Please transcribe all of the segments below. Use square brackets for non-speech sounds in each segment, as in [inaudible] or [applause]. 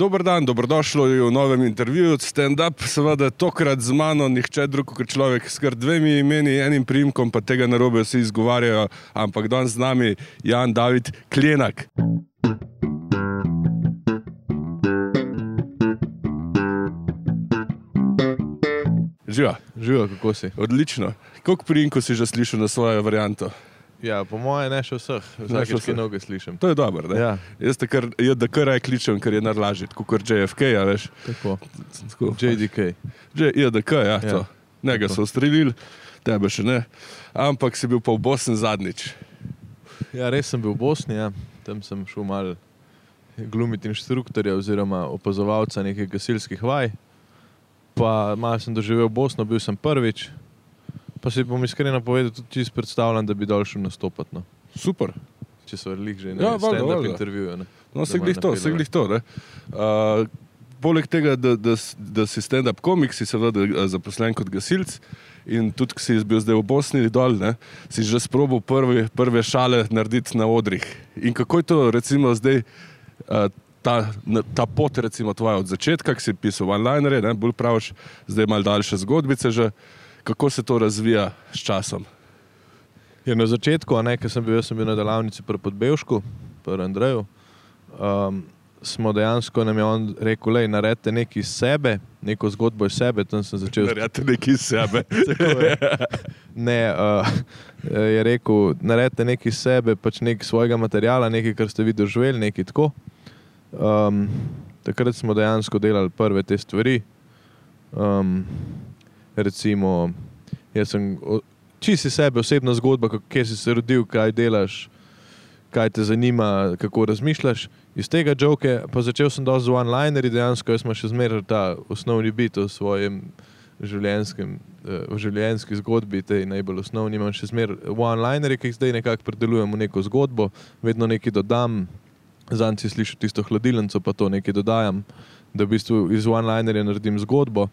Dober dan, dobrodošli v novem intervjuju. Stand-up, seveda, tokrat z mano, nihče drug kot človek s kar dvemi imeni, enim primkom, pa tega narobe vsi izgovarjajo, ampak danes z nami Jan David Klenak. Živa. Živijo, kako si. Odlično. Koliko primkov si že slišal na svojo varianto? Ja, po mojem, ne še vseh, vsake vseh. noge slišim. To je dobro. ne? Ja. Jaz te kar, jaz da kar raj kličem, ker je najlažje, kot JFK, a veš. Tako. Tako. JDK. Že JDK, ja, Ja. to. Njega so ustrelili, tebe še ne. Ampak si bil pa v Bosni zadnjič. Ja, res sem bil v Bosni, ja. tam sem šel mal glumiti inštruktorja oziroma opazovalca nekih gasilskih vaj. Pa malo sem doživel Bosno, bil sem prvič. Pa si bom iskreno povedal, tudi čisto predstavljam, da bi dol šel nastopati. No. Super. Če so lih že na Ja, valjda, valjda. intervjuju. ne. No, se glih to, se glih to. ne. Uh, poleg tega, da, da, da si stand-up komik, si seveda zaposlen kot gasilc. In tudi, ko si bil zdaj v Bosni dol, ne, si že sprobil prvi, prve šale narediti na odrih. In kako je to, recimo, zdaj uh, ta, ta pot, recimo, tvoja od začetka, ki si pisal one-linere, ne, bolj praviš, zdaj malo daljše zgodbice že. Kako se to razvija s časom? Ja, na začetku, ker sem bil, sem bil na delavnici pri Podbevšku, pri Andreju. Um, smo dejansko nam je on rekel, da naredite nekaj iz sebe, neko zgodbo iz sebe. Tam sem začel [laughs] Naredite nekaj iz sebe. [laughs] Je. Ne, uh, je rekel, naredite nekaj iz sebe, pač nekaj svojega materiala, nekaj, kar ste vi doživeli, nekaj tako. Um, takrat smo dejansko delali prve te stvari. Um, recimo, jaz sem iz sebe osebna zgodba, kje si se rodil, kaj delaš, kaj te zanima, kako razmišljaš. Iz tega joke pa začel sem dosti z one-linerji, dejansko jaz sem še zmeraj ta osnovni bit v svojem življenjskem, eh, v življenjski zgodbi, tej najbolj osnovni, imam še zmeraj one-linerje, ki jih zdaj nekako predelujem v neko zgodbo, vedno nekaj dodam, zanj si slišal tisto hladilnico, pa to nekaj dodajam, da v bistvu iz one-linerja naredim zgodbo.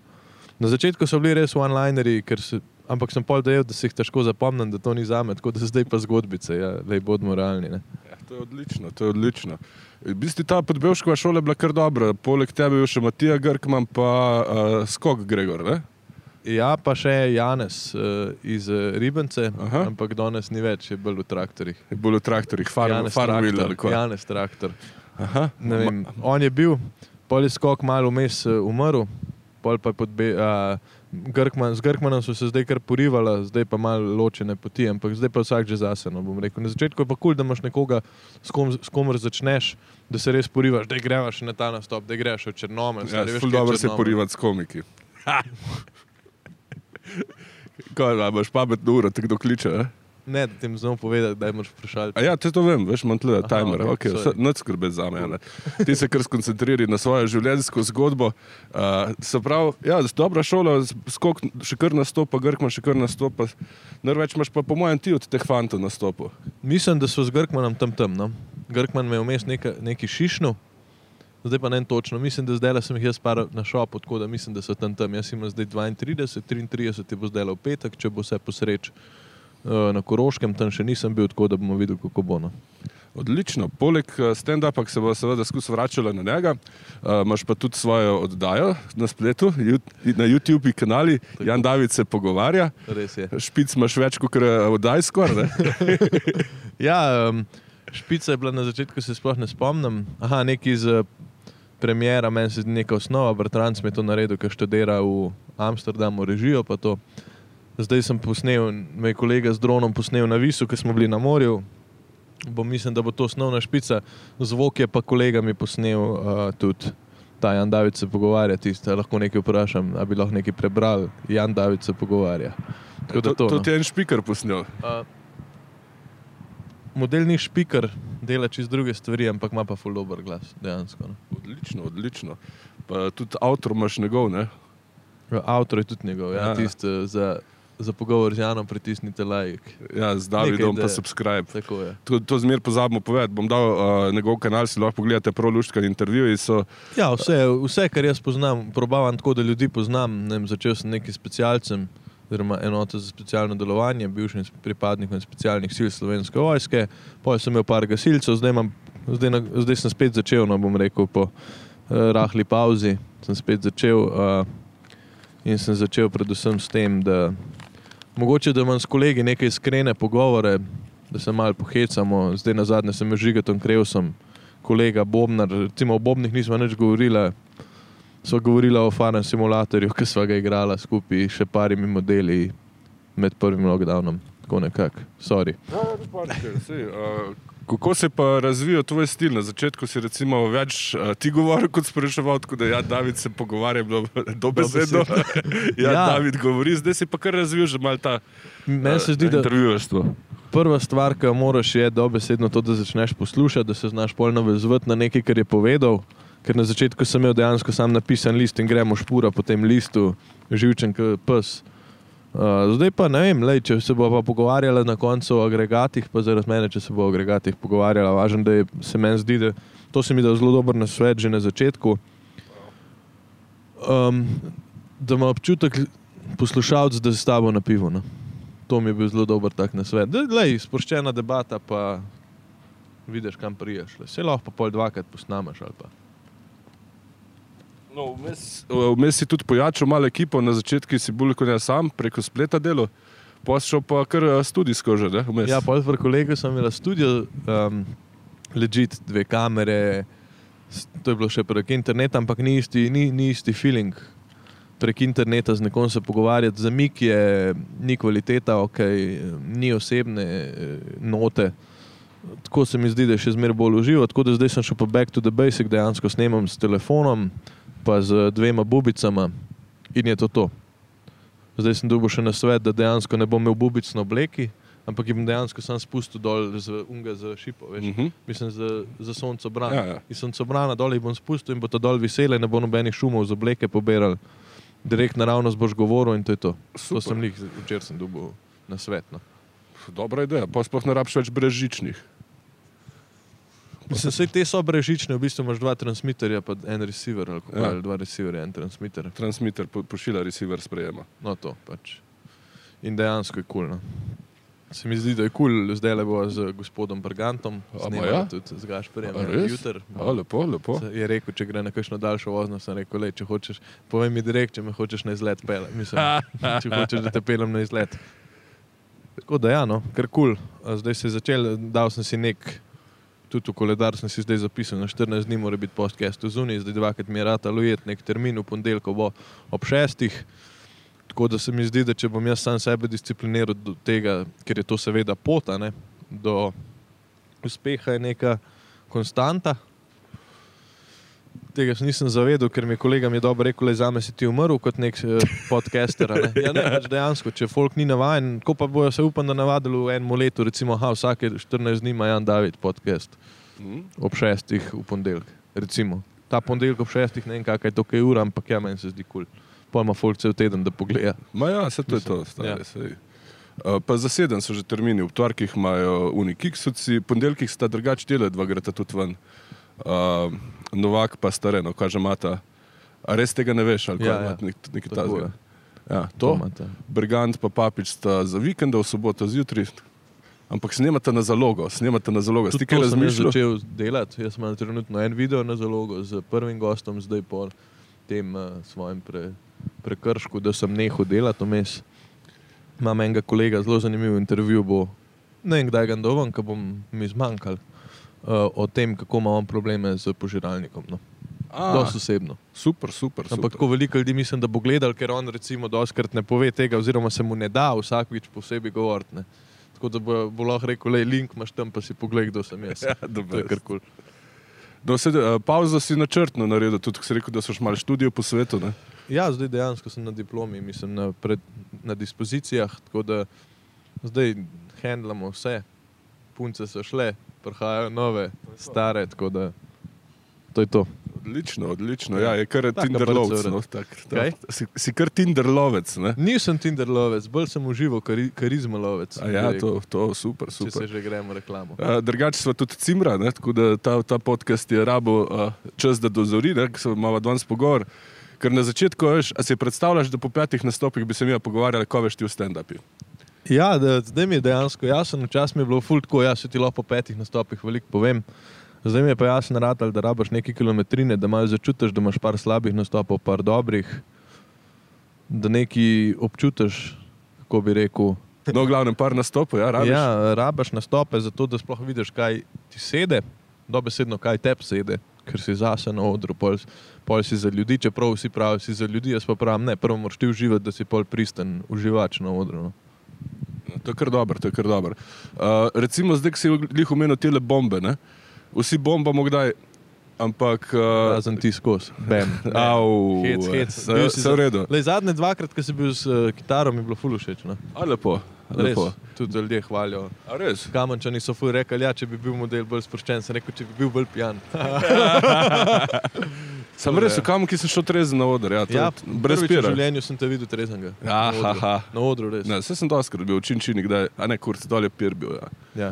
Na začetku so bili res one-linerji, ker se, ampak sem pol dejal, da se jih težko zapomnim, da to ni za me, tako da zdaj pa zgodbice, ja, da bodimo realni. Ne. Ja, to je odlično, to je odlično. V bistvu ta podbevškova šola je bila kar dobra, poleg tebe je še Matija Grkman, pa uh, Skok Gregor. Ne? Ja, pa še Janes uh, iz uh, Ribence, Aha. ampak danes ni več, je bolj v traktorjih. Je bolj v traktorjih, farm, ali kaj. Janez traktor. Vem, on je bil, pol je skok malo vmes umrl, pol pa je podbe, uh, Grkman, z Grkmanom so se zdaj kar porivala, zdaj pa malo ločene poti, ampak zdaj pa vsak že zase. No. Na začetku je pa kul, cool, da imaš nekoga, s, kom, s komer začneš, da se res porivaš, da greš na ta nastop, da greš v Črnomelj. Ja, je dobro se porivati s komiki. Kaj, da imaš pametno uro, te kdo kliče? Ne? Ne, da jim znamo povedati, da imaš vprašati. A ja, te to vem, veš, imam tle timer, ok, okay, sorry. noč skrbi za me. ne. Ti se kar skoncentriraj na svojo življenjsko zgodbo. Uh, se pravi, ja, dobra šola, skok še kar nastopa, Grkman še kar nastopa. Največ imaš pa po mojem ti od teh fantov nastopil. Mislim, da so z Grkmanom tam tam. No? Grkman me je vmes neka, neki šišnil, zdaj pa ne točno. Mislim, da zdaj sem jih jaz par na šopu, tako da mislim, da so tam tam. Jaz imam zdaj 32, 33 je bo zdaj v petek, če bo vse posreč. eh, Na Koroškem tam še nisem bil, tako da bomo videli, kako bo. No. Odlično. Poleg eh, stand-upa, se bo seveda skozi vračala na njega, uh, imaš pa tudi svojo oddajo na spletu, na YouTube kanali. Jan David se pogovarja, špic imaš več kot eh, oddaj skoraj. [laughs] Ja, um, špica je bila na začetku, se sploh ne spomnim. Aha, neki iz uh, premjera, meni se neka osnova, bratranc mi je to naredil, ker študira v Amsterdamu režijo. pa to. Zdaj sem posnel, me je kolega z dronom posnel na Visu, ker smo bili na morju. Bo mislim, da bo to osnovna špica. Zvok je pa kolega mi posnel uh, tudi. Ta Jan David se pogovarja, tiste, lahko nekaj vprašam, da bi lahko nekaj prebral. Jan David se pogovarja. Tako da To, to, to no. ti je en špiker posnel. Uh, model ni špiker, dela čez druge stvari, ampak ima pa ful dober glas, dejansko. No. Odlično, odlično. Pa tudi avtor imaš njegov, ne? Avtor je tudi njegov, ja, Ja. ja. tisti za, za pogovor z Janom pritisnite like. Ja, z Davidom pa subscribe. To, to zmer pozabimo povedati. Bom dal uh, njegov kanal, si lahko pogledate prav luštkani intervjuji. So, Ja, vse, vse, kar jaz poznam, probavam tako, da ljudi poznam. Ne vem, začel sem neki specialcem, oziroma enoto za specialno delovanje, bivšim pripadnikom specialnih sil slovenske vojske, potem sem imel par gasilcev, zdaj, imam, zdaj, na, zdaj sem spet začel, no bom rekel, po uh, rahli pauzi, sem spet začel. Uh, in sem začel predvsem s tem, da mogoče da imam s kolegi nekaj iskrene pogovore, da se malo pohecamo. Zdaj na zadnje sem že žigatom krevsom, kolega Bobnar, recimo o Bobnih nismo več govorili. So govorili o farnem simulatorju, ki smo ga igrali skupaj, še parimi modeli med prvim lockdownom. Tako nekako, sorry. Ja, ja, uh, kako se pa razvija tvoj stil? Na začetku si recimo več uh, ti govoril kot spraševal, tako da ja, David se pogovarja, bilo [laughs] dobesedno. [laughs] ja, ja, David govori, zdaj si pa kar razvil že mal ta Meni se zdi, da intervjujerstvo. prva stvar, ki jo moraš, je dobesedno to, da začneš poslušati, da se znaš polno vezvati na nekaj, kar je povedal. Ker na začetku sem imel dejansko sam napisan list in gremo špura po tem listu, živčen kot pes. Uh, zdaj pa ne vem, lej, če se bo pa pogovarjala na koncu o agregatih, pa zaradi mene, če se bo o agregatih pogovarjala. Važno, da je, se meni zdi, da to se mi da zelo dober na svet že na začetku. Um, da ima občutek poslušalec, da se s tabo na pivo. No. To mi je bil zelo dober tak na svet. Da, lej, sproščena debata, pa vidiš, kam priješ. Se lahko pa pol dvakrat posnamaš ali pa. No, vmes, vmes si tudi pojačal malo ekipo, na začetku si bolj kot jaz sam, preko spleta delo, pošel pa kar eh, studijsko že, ne? Vmes. Ja, pol v kolegu sem imel studio, um, ležit dve kamere, to je bilo še prek interneta, ampak ni isti, ni, ni isti feeling. Prek interneta z nekom se pogovarjati, za mik je, ni kvaliteta, okay, ni osebne eh, note. Tako se mi zdi, da je še zmeraj bolj uživo. Tako da zdaj sem šel pa back to the basic, dejansko snemam s telefonom, pa z dvema bubicama in je to to. Zdaj sem dobil še na svet, da dejansko ne bom imel bubic na obleki, ampak jih bom dejansko sam spustil dol z unga za šipo. Veš? Mhm. Mislim, za, za soncobrana. Ja, ja. In soncobrana dol jih bom spustil in bo to dol visele, ne bo nobenih šumov z obleke poberal. Direkt naravnost boš govoril in to je to. To Super. sem jih včeraj sem dobil na svet. No. Dobra ideja, pa sploh ne rabiš več brežičnih. Mislim, vse te so brežične, v bistvu imaš dva transmitterja, pa en receiver, ali, Ja. ali dva receiverja, en transmitter. Transmitter po, pošilja, receiver sprejema. No, to pač. In dejansko je kul. Cool, no. Se mi zdi, da je kul, cool. zdaj le bo z gospodom Bergantom, A, ma snemamo ja? tudi z Gašperjem, A, res? jutr. A, lepo, lepo. Se Je rekel, če gre na kakšno daljšo vozno, sem rekel, le, če hočeš, povej mi direkt, če me hočeš na izlet. Mislim, [laughs] če hočeš, da te pelem na izlet. Tako da ja, no, kar kul. Cool. Zdaj se je začel, dal sem si nek, tudi v koledar sem si zdaj zapisal, na 14 dni mora biti podcast v zuni, zdaj dvakrat mi je rata lujet nek termin, v ponedeljko bo ob šestih. Tako da se mi zdi, da če bom jaz sam sebe discipliniral do tega, ker je to seveda pot, a ne, do uspeha je neka konstanta. Tega se nisem zavedal, ker mi je kolega mi je dobro rekel, da za me si ti umrl kot nek eh, podcaster. Ne? Ja, ne, pač dejansko, če folk ni navaden, ko pa bojo se upam, da navadili v enem letu, recimo, ha, vsake 14 dni ima Jan David podcast Mhm. ob šestih v ponedeljek. Recimo. Ta ponedeljek ob šestih, ne vem, kakaj je to, kaj je ura, ampak ja, meni se zdi kul. Cool. Pa ima folk cel teden, da pogleda. Ma ja, se to je Mislim, to, stari, ja. ja. Uh, pa za sedem so že termini, v torkih imajo unikiksuci, ponedeljkih sta drugače dela, dva greta tudi ven. Uh, Novak pa stareno, kaže mata. A res tega ne veš, ali Ja, ja. nek, nekaj je. Ja, to. imate. Brigant pa Papič sta za vikend, v soboto zjutraj. Ampak snemate na zalogo, snemate na zalogo. Ste kaj to sem jaz razmišljali? začel delati. Jaz imam trenutno en video na zalogo z prvim gostom, zdaj po tem uh, svojem pre, prekršku, da sem nehal delati vmes. Imam enega kolega, zelo zanimiv intervju bo, ne vem kdaj ga dovam, ko bom mi zmanjkal, o tem, kako imam probleme z požiralnikom. No. A, Dost osebno. super, super. Ampak super. tako veliko ljudi mislim, da bo gledal, ker on recimo doskrat ne pove tega, oziroma se mu ne da vsakič posebej govoriti. ne. Tako da bo, bo lahko rekel, le link imaš tam, pa si poglej, kdo sem jaz. [laughs] Ja, to je kar kul. No, sed, uh, pauzo si načrtno naredil, tudi si rekel, da si malo študijo po svetu. Ne? Ja, zdaj dejansko sem na diplomi, mislim na, pred, na dispozicijah, tako da zdaj handlamo vse. Punce so šle, prihajajo nove, stare, tako da to je to. Odlično, odlično. Ja, je kar Taka Tinderlovec. brca, No, tak, Kaj? tak, si, si kar Tinderlovec. Ne? Nisem Tinder lovec, bolj sem užival kari, karizma lovec. A ja, to, to super, Če se super. že gremo reklamo. Uh, drugače smo tudi cimra, ne? tako da ta, ta podcast je rabo uh, čas, da dozori, da se imamo danes pogovor. Ker na začetku, veš, a si predstavljaš, da po petih nastopih bi se mi pogovarjali, ko veš ti v stand-upi. Ja, da, zdaj mi je dejansko jasno, včasih mi je bilo ful tako, jaz se ti lahko po petih nastopih veliko povem. Zdaj mi je pa jasno, ratal, da rabaš nekaj kilometrine, da malo začutiš, da imaš par slabih nastopov, par dobrih, da nekaj občutiš, kako bi rekel. No, v glavnem, par nastopov, ja, rabiš. Ja, rabaš nastope, zato da sploh vidiš, kaj ti sede, dobesedno kaj tebi sede, ker si zase na odru, pol, pol si za ljudi, čeprav vsi pravijo, si za ljudi, jaz pa pravim, ne, prvo moraš ti uživati, da si pol pristen uživač na odru. No. To je kar dobro, to je kar dobro. Uh, recimo, zdaj, ki si jih omenil, te bombe, ne? vsi bombamo kdaj, ampak. Uh, Razen ti skozi, bam. [laughs] Au, Hec, hec. se- Bil si se v redu. Lej, zadnje dvakrat, ko si bil s uh, kitaro, mi je bilo fulu všeč. No. A lepo, Res, lepo. tudi ljudje hvalijo. Kamančani so ful rekli, ja, če bi bil model bolj sproščen, sem rekel, če bi bil bolj pijan. [laughs] Sam res, kam ki sem šel trezen na oder, ja, to, ja, brez prvič v pira. življenju sem te videl trezenga. Ja, na odru. Na odru, res. Ne, vse sem doskrat bil, činčini, kdaj, a ne kurc, dol je pir bil. Ja. Ja.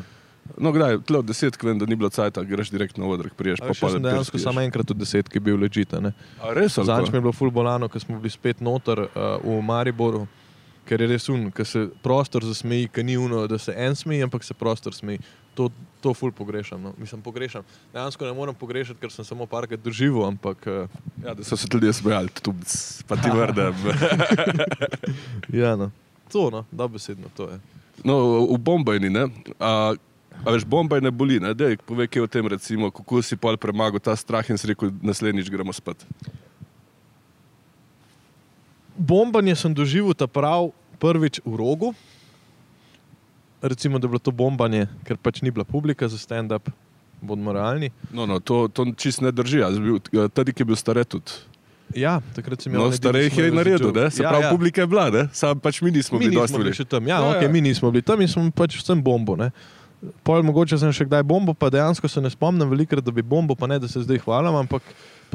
No, kdaj, tle od desetk vem, da ni bilo cajt, greš direkt na oder, priješ Pa pa še sem dejansko samo enkrat v desetki bil ležita. Res, Zanč mi je bilo ful bolano, ker smo bili spet noter uh, v Mariboru, ker je res un, ker se prostor zasmeji, ker ni uno, da se en smeji, ampak se prostor smeji. To, to ful pogrešam. No. Mislim, pogrešam. Dejansko ne morem pogrešati, ker sem samo parkrat doživel, ampak uh, Ja, da so se ljudje smejali, tu pa ti vrde. [laughs] ja, no. to, no, dobesedno to je. No, v bombajni, ne? A, a veš, bombaj ne boli, ne? Dej, povej kaj o tem, recimo, kako si pol premagal ta strah in si rekel, naslednjič gremo spat. Bombanje sem doživel ta prav prvič v rogu. Recimo, da je bilo to bombanje, ker pač ni bila publika za stand-up, bodimo realni. No, no, to, to čist ne drži. Tudi, ki je bil star tudi. Ja, takrat sem No, imel starejih je naredil, ne? se ja, pravi, ja. publika je bila, ne? sam pač mi nismo mi bili nismo bili še tam. Ja, Ja, ja, okay, ja. mi nismo bili tam in smo pač vsem bombo. Ne. Pol mogoče sem še kdaj bombo, pa dejansko se ne spomnim velikrat, da bi bombo, pa ne da se zdaj hvalim, ampak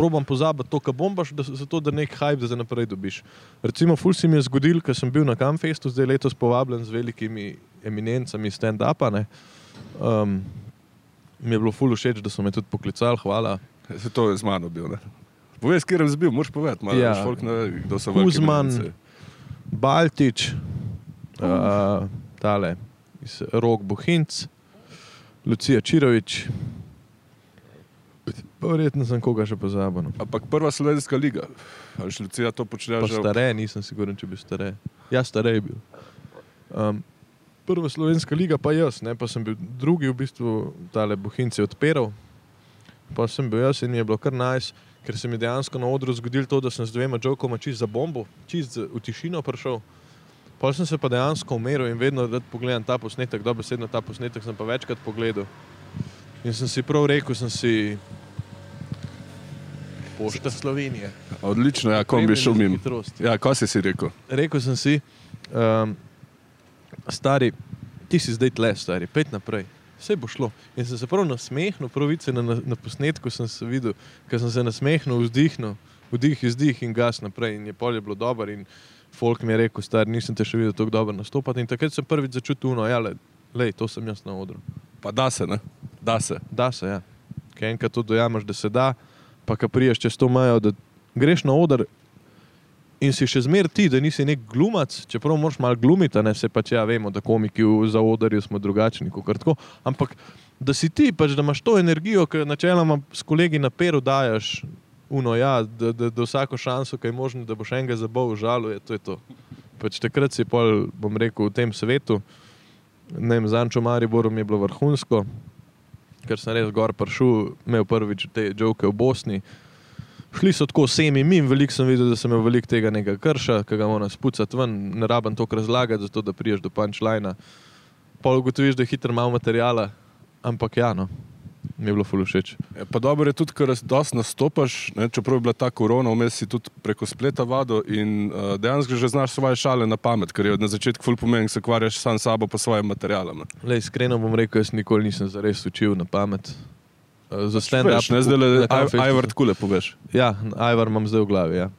probam pozabiti to, kar bombaš, da, zato da nek hype za naprej dobiš. Recimo, ful si mi je zgodil, ker sem bil na Kamfestu, zdaj letos povabljen z velikimi eminencami stand-upa. Um, mi je bilo ful všeč, da so me tudi poklicali, hvala. Se to je z mano bil. Ne? Povej, s katerim si bil, moraš povedati, malo Ja. folk ne ve, kdo so Kuzman, eminence. Baltič, uh, tale, Rok Bohinc, Lucija Čirovič. Pa Verjetno sem koga še pozabil. no. Ampak prva slovenska liga, ali še Lucija to počne Pa že? stare, nisem siguren, če bi stare. Ja, stare je bil. Um, prva slovenska liga, pa jaz, ne, pa sem bil drugi v bistvu, tale Bohinc je odpiral. Pa sem bil jaz in mi je bilo kar najs, nice, ker se mi dejansko na odru zgodilo to, da sem z dvema jokoma čist za bombo, čist v tišino prišel. Pa sem se pa dejansko umiril in vedno rad pogledam ta posnetek, dobesedno ta posnetek sem pa večkrat pogledal. In sem si prav rekel, sem si pošta Slovenije. Odlično, ja, kom bi šel Premium mimo. hitrost. Ja, kaj si si rekel? Rekel sem si, um, stari, ti si zdaj tle, stari, pet naprej. Vse bo šlo. In sem se prav nasmehnil, pravice na, na, na posnetku sem se videl, ker sem se nasmehnil, vzdihnil, vdih, izdih in gas naprej. In je polje bilo dobro. In folk mi je rekel, star, nisem te še videl tako dobro nastopati. In takrat sem prvič začutil, no, ja, le, lej, to sem jaz na odru. Pa da se, ne? Da se. Da se, ja. Kaj enkrat to dojamaš, da se da, pa ko priješ čez to mejo, da greš na oder in si še zmer ti, da nisi nek glumac, čeprav moraš malo glumiti, ne se pač ja vemo, da komiki za odarju smo drugačni, kot tako. Ampak da si ti, pač, da imaš to energijo, ki načeloma s kolegi na peru dajes. Ja, da, da, da vsako šanso, ki je možno, da boš enega zabol, žaluje, to je to. Pač takrat si pol, bom rekel, v tem svetu, ne vem, Zančo Mariboru mi je bilo vrhunsko, ker sem res gor prišel, imel prvič te žoke v Bosni. Šli so tako semi mim, veliko sem videl, da sem imel veliko tega nekega krša, ki ga moram spucati ven, ne rabim to razlagati, zato da priješ do punčlina. Pa ugotoviš, da je hitro malo materijala, ampak ja, no, mi je bilo fulu všeč. Ja, Pa dobro je tudi, ker dosti nastopaš, ne, čeprav je bila ta korona, vmes si tudi preko spleta vado in uh, dejansko že znaš svoje šale na pamet, ker je na začetku ful pomeni, da se ukvarjaš sam s sabo pa svojim materialom. Le, iskreno bom rekel, jaz nikoli nisem zares učil na pamet. Uh, Za stand-up. Ne, zdaj le Ajvar tako lepo veš. Ja, Ajvar imam zdaj v glavi. Ja.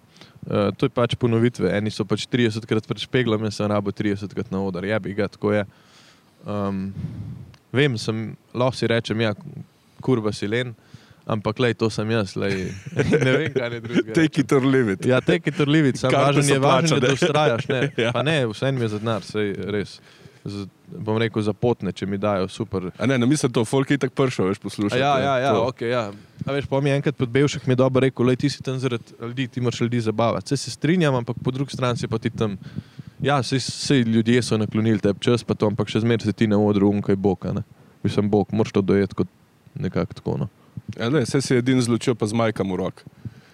Uh, to je pač ponovitve. Eni so pač 30 krat pred špeglom, jaz sem rabo 30 krat na oder. Ja, bi ga tako je. Um, vem, sem, lahko si rečem, ja, kurva si len, ampak lej, to sem jaz. Lej, [laughs] ne vem, kaj je drugega. Take it or leave it. Ja, tek je trlivic, samo Karte važno so je, važen je, da ustrajaš. Ne. [laughs] Ja. Pa ne, vse mi je za denar, sej res. z, bom rekel, za potne, če mi dajo super. A ne, ne mislim to, folk je tako pršel, veš, poslušaj. Ja, ja, ja, okay, ja. A veš, pa mi je enkrat pod Belšek mi je dobro rekel, le ti si tam zaradi ljudi, ti moraš ljudi zabavati. Se, se strinjam, ampak po drugi strani si pa ti tam. Ja, vse ljudje so naklonili tebi čas, pa to, ampak še zmeraj si ti na odru, unkaj boka. Ne? Mislim, bok, moraš to dojeti kot nekako tako. No. Ja, ne, se si edin zločil, pa z majkam v rok.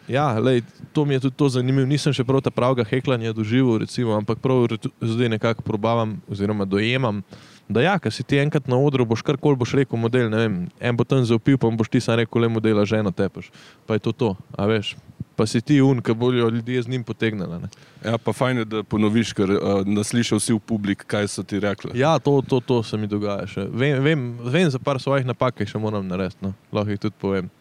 Ja, lej, to mi je tudi to zanimivo. Nisem še prav ta pravega heklanja doživel, recimo, ampak prav zdaj nekako probavam, oziroma dojemam, da ja, ker si ti enkrat na odru, boš karkoli boš rekel, model, vem, en bo tam zaupil, pa boš ti sam rekel, le modela ženo tepaš. Pa je to to, a veš. Pa si ti un, ki bojo ljudje z njim potegnili. Ne? Ja, pa fajn je, da ponoviš, ker uh, naslišal si v publik, kaj so ti rekli. Ja, to, to, to se mi dogaja. Še. Vem, vem, vem za par svojih napak, ki še moram narediti. No? Lahko jih tudi povem.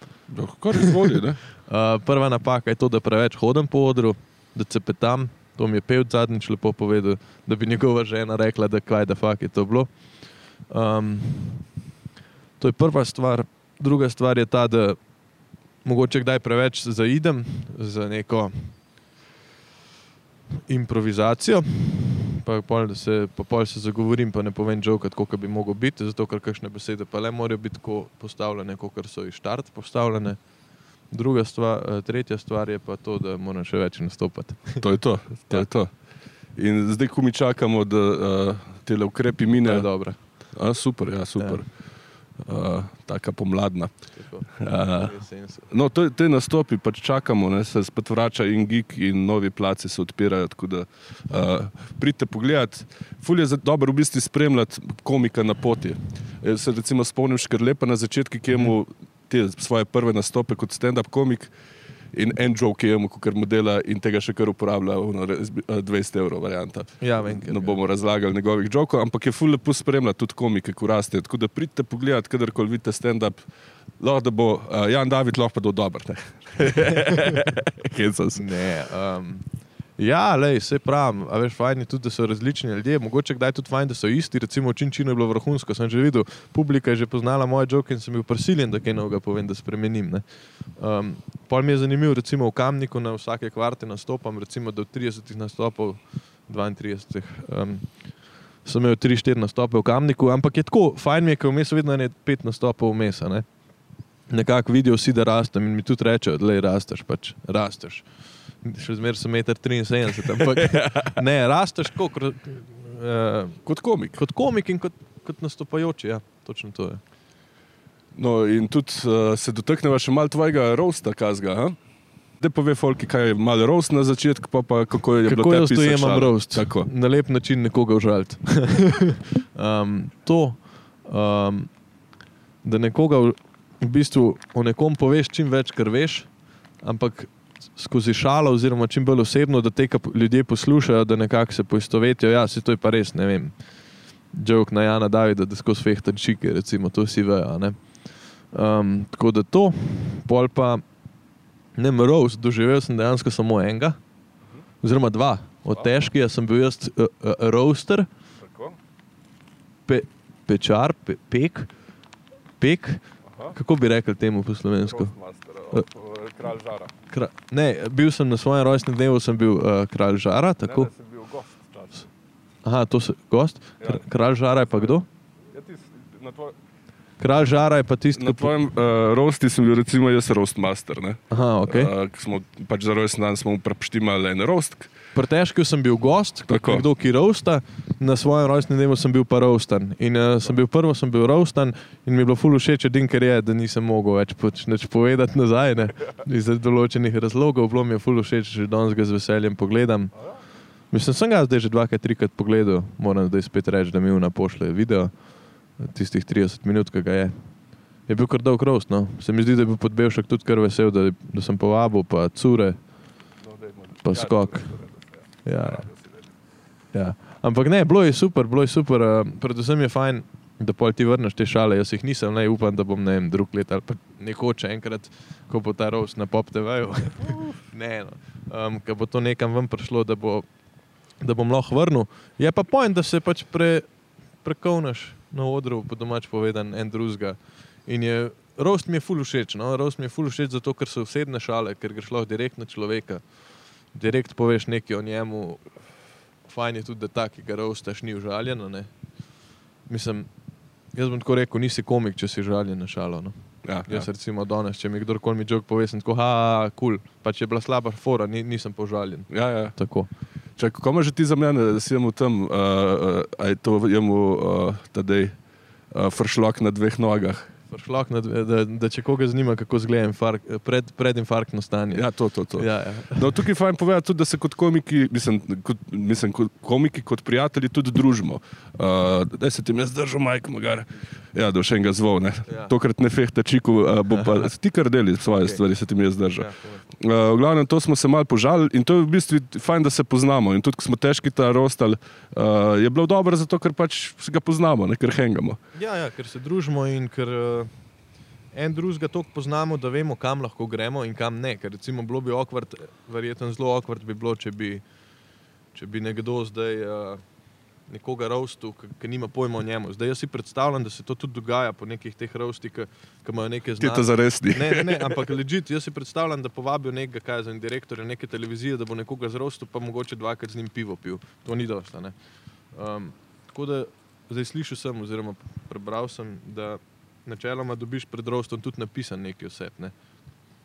Kar izvoli, ne? [laughs] Uh, prva napaka je to, da preveč hodim po odru, da se petam. To mi je pel zadnjič lepo povedal, da bi njegova žena rekla, da kaj da fakt je to bilo. Um, to je prva stvar. Druga stvar je ta, da mogoče kdaj preveč zaidem za neko improvizacijo. Pa pol, se, pa pol se zagovorim, pa ne povem žokat, kako bi mogel biti, zato ker kakšne besede pa le morajo biti tako postavljene, kot so iz štart postavljene. Druga stvar, eh, tretja stvar je pa to, da moram še več nastopati. [laughs] To je to. to, Ja. je to. In zdaj, ko mi čakamo, da uh, te ukrepi minejo. super, ja, super. Uh, taka pomladna. Uh, no, to, te nastopi pač čakamo, ne, se spet vrača in gig in novi placi se odpirajo. Da uh, pridite pogledat. Ful je dobro v bistvu spremljati komika na poti. Jaz se recimo spomnim Škrlepa na začetku, ki je mu te svoje prve nastope kot stand-up komik. In en joke, ki je mu, kar mu dela, in tega še kar uporablja, ono, res bi- a, 200 evrov varianta. Ja, vem, ker Ne bomo razlagali njegovih jokov, ampak je ful lepo spremljati tudi komike, ko raste. Tako da pridite pogledat, kadarkoli vidite stand-up, lahko da bo uh, Jan David lahko pa do dober. ne. [laughs] Hecam se. Ne. Um, ja, lej, se pravim, a veš, fajn je tudi, da so različni ljudje, mogoče kdaj tudi fajn, da so isti. Recimo, Činčino je bilo vrhunsko, sem že videl, publika je že poznala moje joke in sem bil prisiljen, da kaj novega povem, da spremenim. Um, pol mi je zanimivo, recimo v Kamniku na vsake kvarte nastopam, recimo do 30 nastopov, 32. Um, sem imel 3-4 nastope v Kamniku, ampak je tako, fajn mi je, ker vmes vedno je 5 nastopov vmes. Ne? Nekako vidijo vsi, da rastem in mi tudi rečejo, da le rasteš, pač rasteš. Še zmeraj sem 1,73 m, ampak ne, rasteš kot, uh, Kot komik. kot komik in kot, kot nastopajoči. Ja, točno to je. No, in tudi uh, se dotakneva še malo tvojega roasta kazga. Da pove Folki, kaj je malo roast na začetku, pa, pa kako je bilo Kako tebi jaz to pisati jemam šale. roast? Tako. Na lep način nekoga užaliti. um, [laughs] to, um, da nekoga v bistvu o nekom poveš čim več, kar veš, ampak skozi šalo, oziroma čim bolj osebno, da te ljudje poslušajo, da nekako se poistovetijo. Ja, se to je pa res, ne vem. Jok na Jana Davida, da skozi fehtan čike, recimo, to si vejo. Um, tako da to, pol pa ne mroz, doživel sem dejansko samo enega, oziroma dva. Od težkega sem bil jaz uh, uh, roaster, pe, pečar, pe, pek, pek. Aha. Kako bi rekel temu po slovensko? Roastmaster, uh, kralj žara. Kra, ne, bil sem na svojem rojstnem dnevu, sem bil uh, kralj žara. Tako. Ne, ne, sem bil gost. včasih. Aha, to je gost. Kr, Ja. kralj žara je pa kdo? Ja, tis, na, tvoj, Kralj žara je pa tisti, na ki. po- tvojem uh, roasti sem bil recimo jaz roastmaster. Ne? Aha, ok. Uh, ko smo pač za rojsten dan smo mu prepštimali en roast. Pri težkem sem bil gost, Tako. nekdo, ki roasta, na svojem rojstnem dnevu sem bil pa roastan. In uh, sem bil prvo, sem bil roastan in mi je bilo ful všeč, edin, ker je, da nisem mogel več pač nič povedati nazaj. Ne? Iz določenih razlogov, bilo mi je ful všeč, že danes ga z veseljem pogledam. Mislim, sem ga zdaj že dvakrat, trikrat pogledal, moram zdaj spet reči, da mi vna pošle video, tistih 30 minut, ki ga je. Je bil kar dolg roast, no. Se mi zdi, da je bil podbevšek tudi kar vesel, da, da sem povabil, pa cure, Pa skok. Ja. Ja. Ampak ne, bilo je super, bilo je super. Uh, predvsem je fajn, da pol ti vrneš te šale. Jaz jih nisem, ne upam, da bom ne vem, drug let ali pa nekoče enkrat, ko bo ta roast na pop TV-ju. [laughs] ne, no. um, ko bo to nekam ven prišlo, da, bo, da bom lahko vrnil. Je pa pojem, da se pač pre, prekovnaš na odru, po domač povedan, en drugega. In je, roast mi je ful všeč, no? roast mi je ful všeč zato, ker so osebne šale, ker greš lahko direkt na človeka. Direkt poveš nekaj o njemu, fajn je tudi, da ta, ki ga roastaš, ni užaljen. ne. mislim, jaz bom tako rekel, nisi komik, če si žaljen na šalo. No. Ja, ja. Jaz recimo danes, če mi kdorkoli mi jok pove, sem tako, ha, kul, cool. pa če je bila slaba fora, ni, nisem požaljen. Ja, ja. Tako. Čak, kako imaš ti za mene, da si jemu tam, uh, uh, a je to jemu uh, tadej uh, fršlok na dveh nogah? Šlak, da, da, če koga zanima, kako izgleda pred, predinfarktno stanje. Ja, to, to. to. Ja, ja. No, tukaj je fajn povedati tudi, da se kot komiki, mislim, kot, mislim, kot komiki, kot prijatelji tudi družimo. Uh, da se ti ne zdržal, majk, magar. Ja, da še enega zvol, ne. Ja. Tokrat ne fehta čiku, uh, bo pa [laughs] ti kar deli svoje Ok. stvari, se ti mi je zdržal. Ja. Uh, v glavnem, to smo se mal požalili in to je v bistvu fajn, da se poznamo. In tudi, ko smo težki ta rostal, uh, je bilo dobro, zato ker pač se ga poznamo, ne ker hengamo. ja, ja, ker se družimo in ker uh, en drugega toliko poznamo, da vemo, kam lahko gremo in kam ne. Ker recimo bilo bi okvart, verjetno zelo okvart bi bilo, če bi, če bi nekdo zdaj uh, nekoga roastil, ki nima pojma o njemu. Zdaj jaz si predstavljam, da se to tudi dogaja po nekih teh roastih, ki imajo neke Ti to znanje. zares ni. Ne, ne, ne, [laughs] ampak ležite. Jaz si predstavljam, da povabijo nekega, kaj za direktorja neke televizije, da bo nekoga zrostil, pa mogoče dvakrat z njim pivo pil. To ni dosta. ne. Um, tako da zdaj slišal sem, oziroma prebral sem, da načeloma dobiš pred rostom tudi napisan neki oseb. Ne.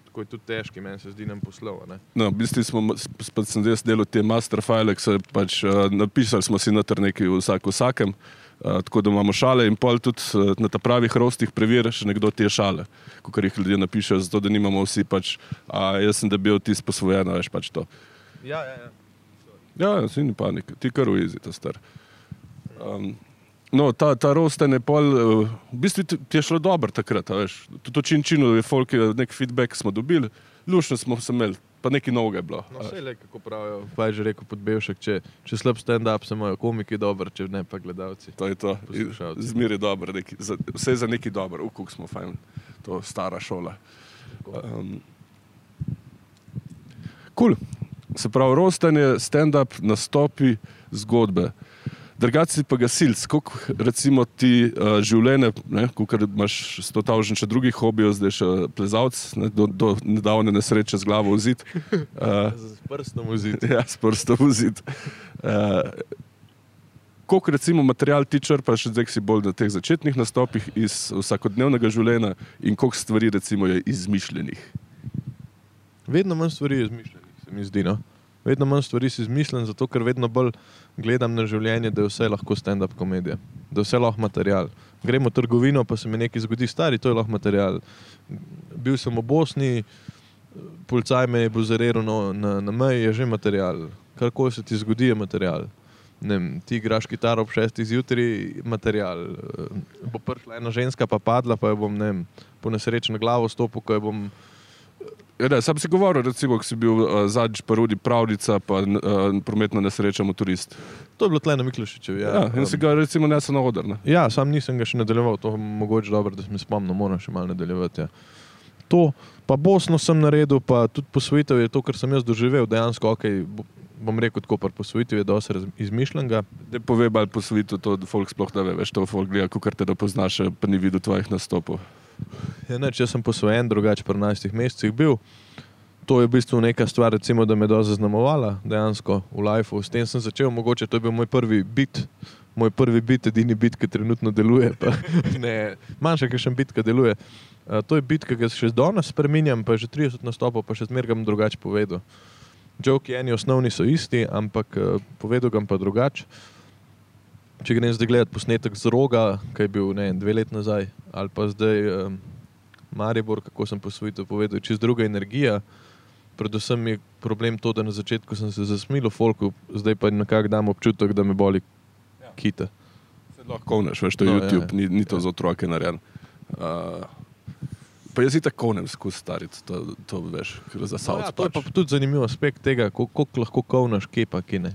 Tako je tudi težki, meni se zdi nam poslov. ne. No, v bistvu smo, spet sem jaz delal te master file, ki so pač uh, napisali smo si noter nekaj vsak vsakem, uh, tako da imamo šale in pol tudi uh, na ta pravih rostih preveriš nekdo te šale, kot jih ljudje napišejo, zato da nimamo vsi pač, a jaz sem bil ti sposvojen, a veš pač to. Ja, ja, ja. Ja, ja, si ni panika, ti kar uizi, ta star. Um, no, ta, ta rosten je pol, uh, v bistvu ti je šlo dobro takrat, veš. Tudi v Činčinu je folk, je nek feedback smo dobili, lušno smo se imeli, pa nekaj novega je bilo. No, vse le, kako pravijo. Pa je že rekel podbevšek, če, če slab stand-up, se imajo komiki dobro, če ne pa gledalci. To je to. Poslušalci. Zmer je dobro, neki, za, vse za neki dobro, ukuk smo fajn, to je stara šola. Um, cool. Se pravi, rostanje, stand-up, nastopi, zgodbe. Drugače pa gasilc, kako recimo ti uh, življenje, kot imaš stotavžen še drugih hobijev, zdaj še plezalc, ne, do, do nedavne nesreče z glavo v zid. Uh, [laughs] Z prstom vziti. [laughs] ja, s prstom v zid. Uh, koliko recimo material ti črpaš, zdaj ko si bolj na teh začetnih nastopih iz vsakodnevnega življenja in koliko stvari recimo je izmišljenih? Vedno manj stvari je izmišljenih, se mi zdi. No? Vedno manj stvari si izmišljen, zato ker vedno bolj gledam na življenje, da je vse lahko stand-up komedija, da je vse lahko material. Gremo v trgovino, pa se mi nekaj zgodi, stari, to je lahko material. Bil sem v Bosni, policaj me je buzeriral no, na, na meji, je že material. Karkoli se ti zgodi, je material. Vem, ti igraš kitaro ob šestih zjutraj, material. Bo prišla ena ženska, pa padla, pa jo bom ne, po nesreči na glavo stopil, ko jo bom ne, sam si govoril, recimo, ko si bil uh, zadnjič parodi pravljica, pa uh, prometna nesreča motorist. To je bilo tle na Miklošičevi. Ja, ja, in si ga recimo nesel na oder. Ne? Ja, sam nisem ga še nadaljeval, to mogoče dobro, da se mi spomnim, moram še malo nadaljevati. Ja. To, pa Bosno sem naredil, pa tudi posvojitev je to, kar sem jaz doživel, dejansko, bo- bom rekel tako, par posvojitev je dosti izmišljenega. Da pove bolj po svetu, to da folk sploh ne ve, veš, to folk gleda, kot te da poznaš, pa ni videl tvojih nastopov. Ja, neč, jaz sem posvojen, drugače pri 11 mesecih bil. To je v bistvu neka stvar, recimo, da me je zaznamovala dejansko v lifeu. S tem sem začel, mogoče to je bil moj prvi bit. Moj prvi bit, edini bit, ki trenutno deluje. Pa, [laughs] ne, manjša, ki še bit, ki deluje. Uh, to je bit, ki ga še danes spremenjam, pa že 30 nastopov, pa še zmeraj drugače povedal. Joki eni osnovni so isti, ampak uh, povedal ga pa drugače. Če grem zdaj gledati posnetek z roga, ki je bil ne, dve leti nazaj, ali pa zdaj um, Maribor, kako sem posvojitev povedal, čez druga energija. Predvsem je problem to, da na začetku sem se zasmil v folku, zdaj pa nekako dam občutek, da me boli kita. Se lahko kovneš, veš, to je No, no, ja, YouTube, ja. ni, ni to Ja. za otroke narejen. Uh, pa jaz itak kovnem skozi stariti, to, to veš, za No, savc. ja, to je pa tudi zanimiv aspekt tega, ko- koliko lahko kovnaš kepa, ki ne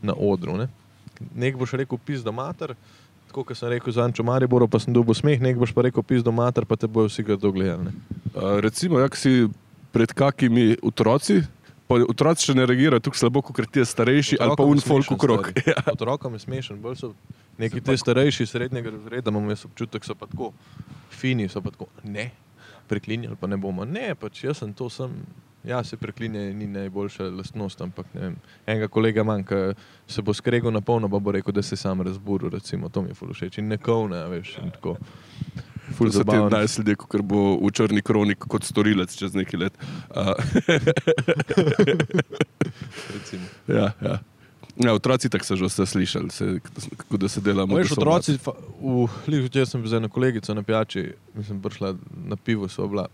na odru. Ne? Nek boš rekel pis do mater, tako kot sem rekel za Ančo Mariboru, pa sem dobil smeh, nek boš pa rekel pis do mater, pa te bojo vsi ga dogledali. Uh, recimo, jak si pred kakimi otroci, pa otroci še ne reagirajo tako slabo, kot ti starejši ali pa Otrokom je un folk smešen, okrog. Ja. Otrokom je smešen, bolj so neki ti pa- starejši, srednjega razreda, imam jaz občutek, so pa tako fini, so pa tako, ne, preklinjali pa ne bomo. Ne, pač jaz sem to sem. Ja, se preklinje ni najboljša lastnost, ampak vem. Enega kolega manjka, se bo skregal na polno, pa bo rekel, da se sam razburil, recimo, to mi je ful všeč. In ne kovne, a veš, in tako. Ful so ti zabavno. najsledi, kot bo v črni kronik kot storilec čez nekaj let. Uh, [laughs] ja, ja. Ja, otroci tako so že vse slišali, se, kako da se delamo. Veš, otroci, v če sem bil z eno kolegico na pijači, mislim, prišla na pivo, so bila.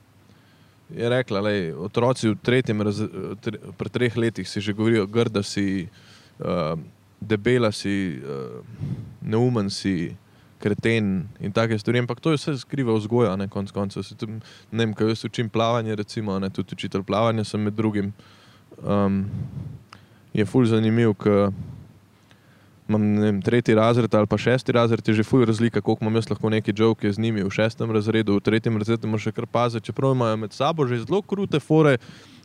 Je rekla, da otroci v tretjem, raz, tre, pri treh letih si že govorijo, grda si, uh, debela si, uh, neumen si, kreten in take stvari. Ampak to je vse skriva vzgoja, ne konc koncev. Ne vem, kaj jaz učim plavanje, recimo, ne, tudi učitelj plavanja sem med drugim. Um, je ful zanimiv, ker imam vem, tretji razred ali pa šesti razred, je že fuj razlika, koliko imam jaz lahko neki joke z njimi v šestem razredu, v tretjem razredu moraš še kar paziti, čeprav imajo med sabo že zelo krute fore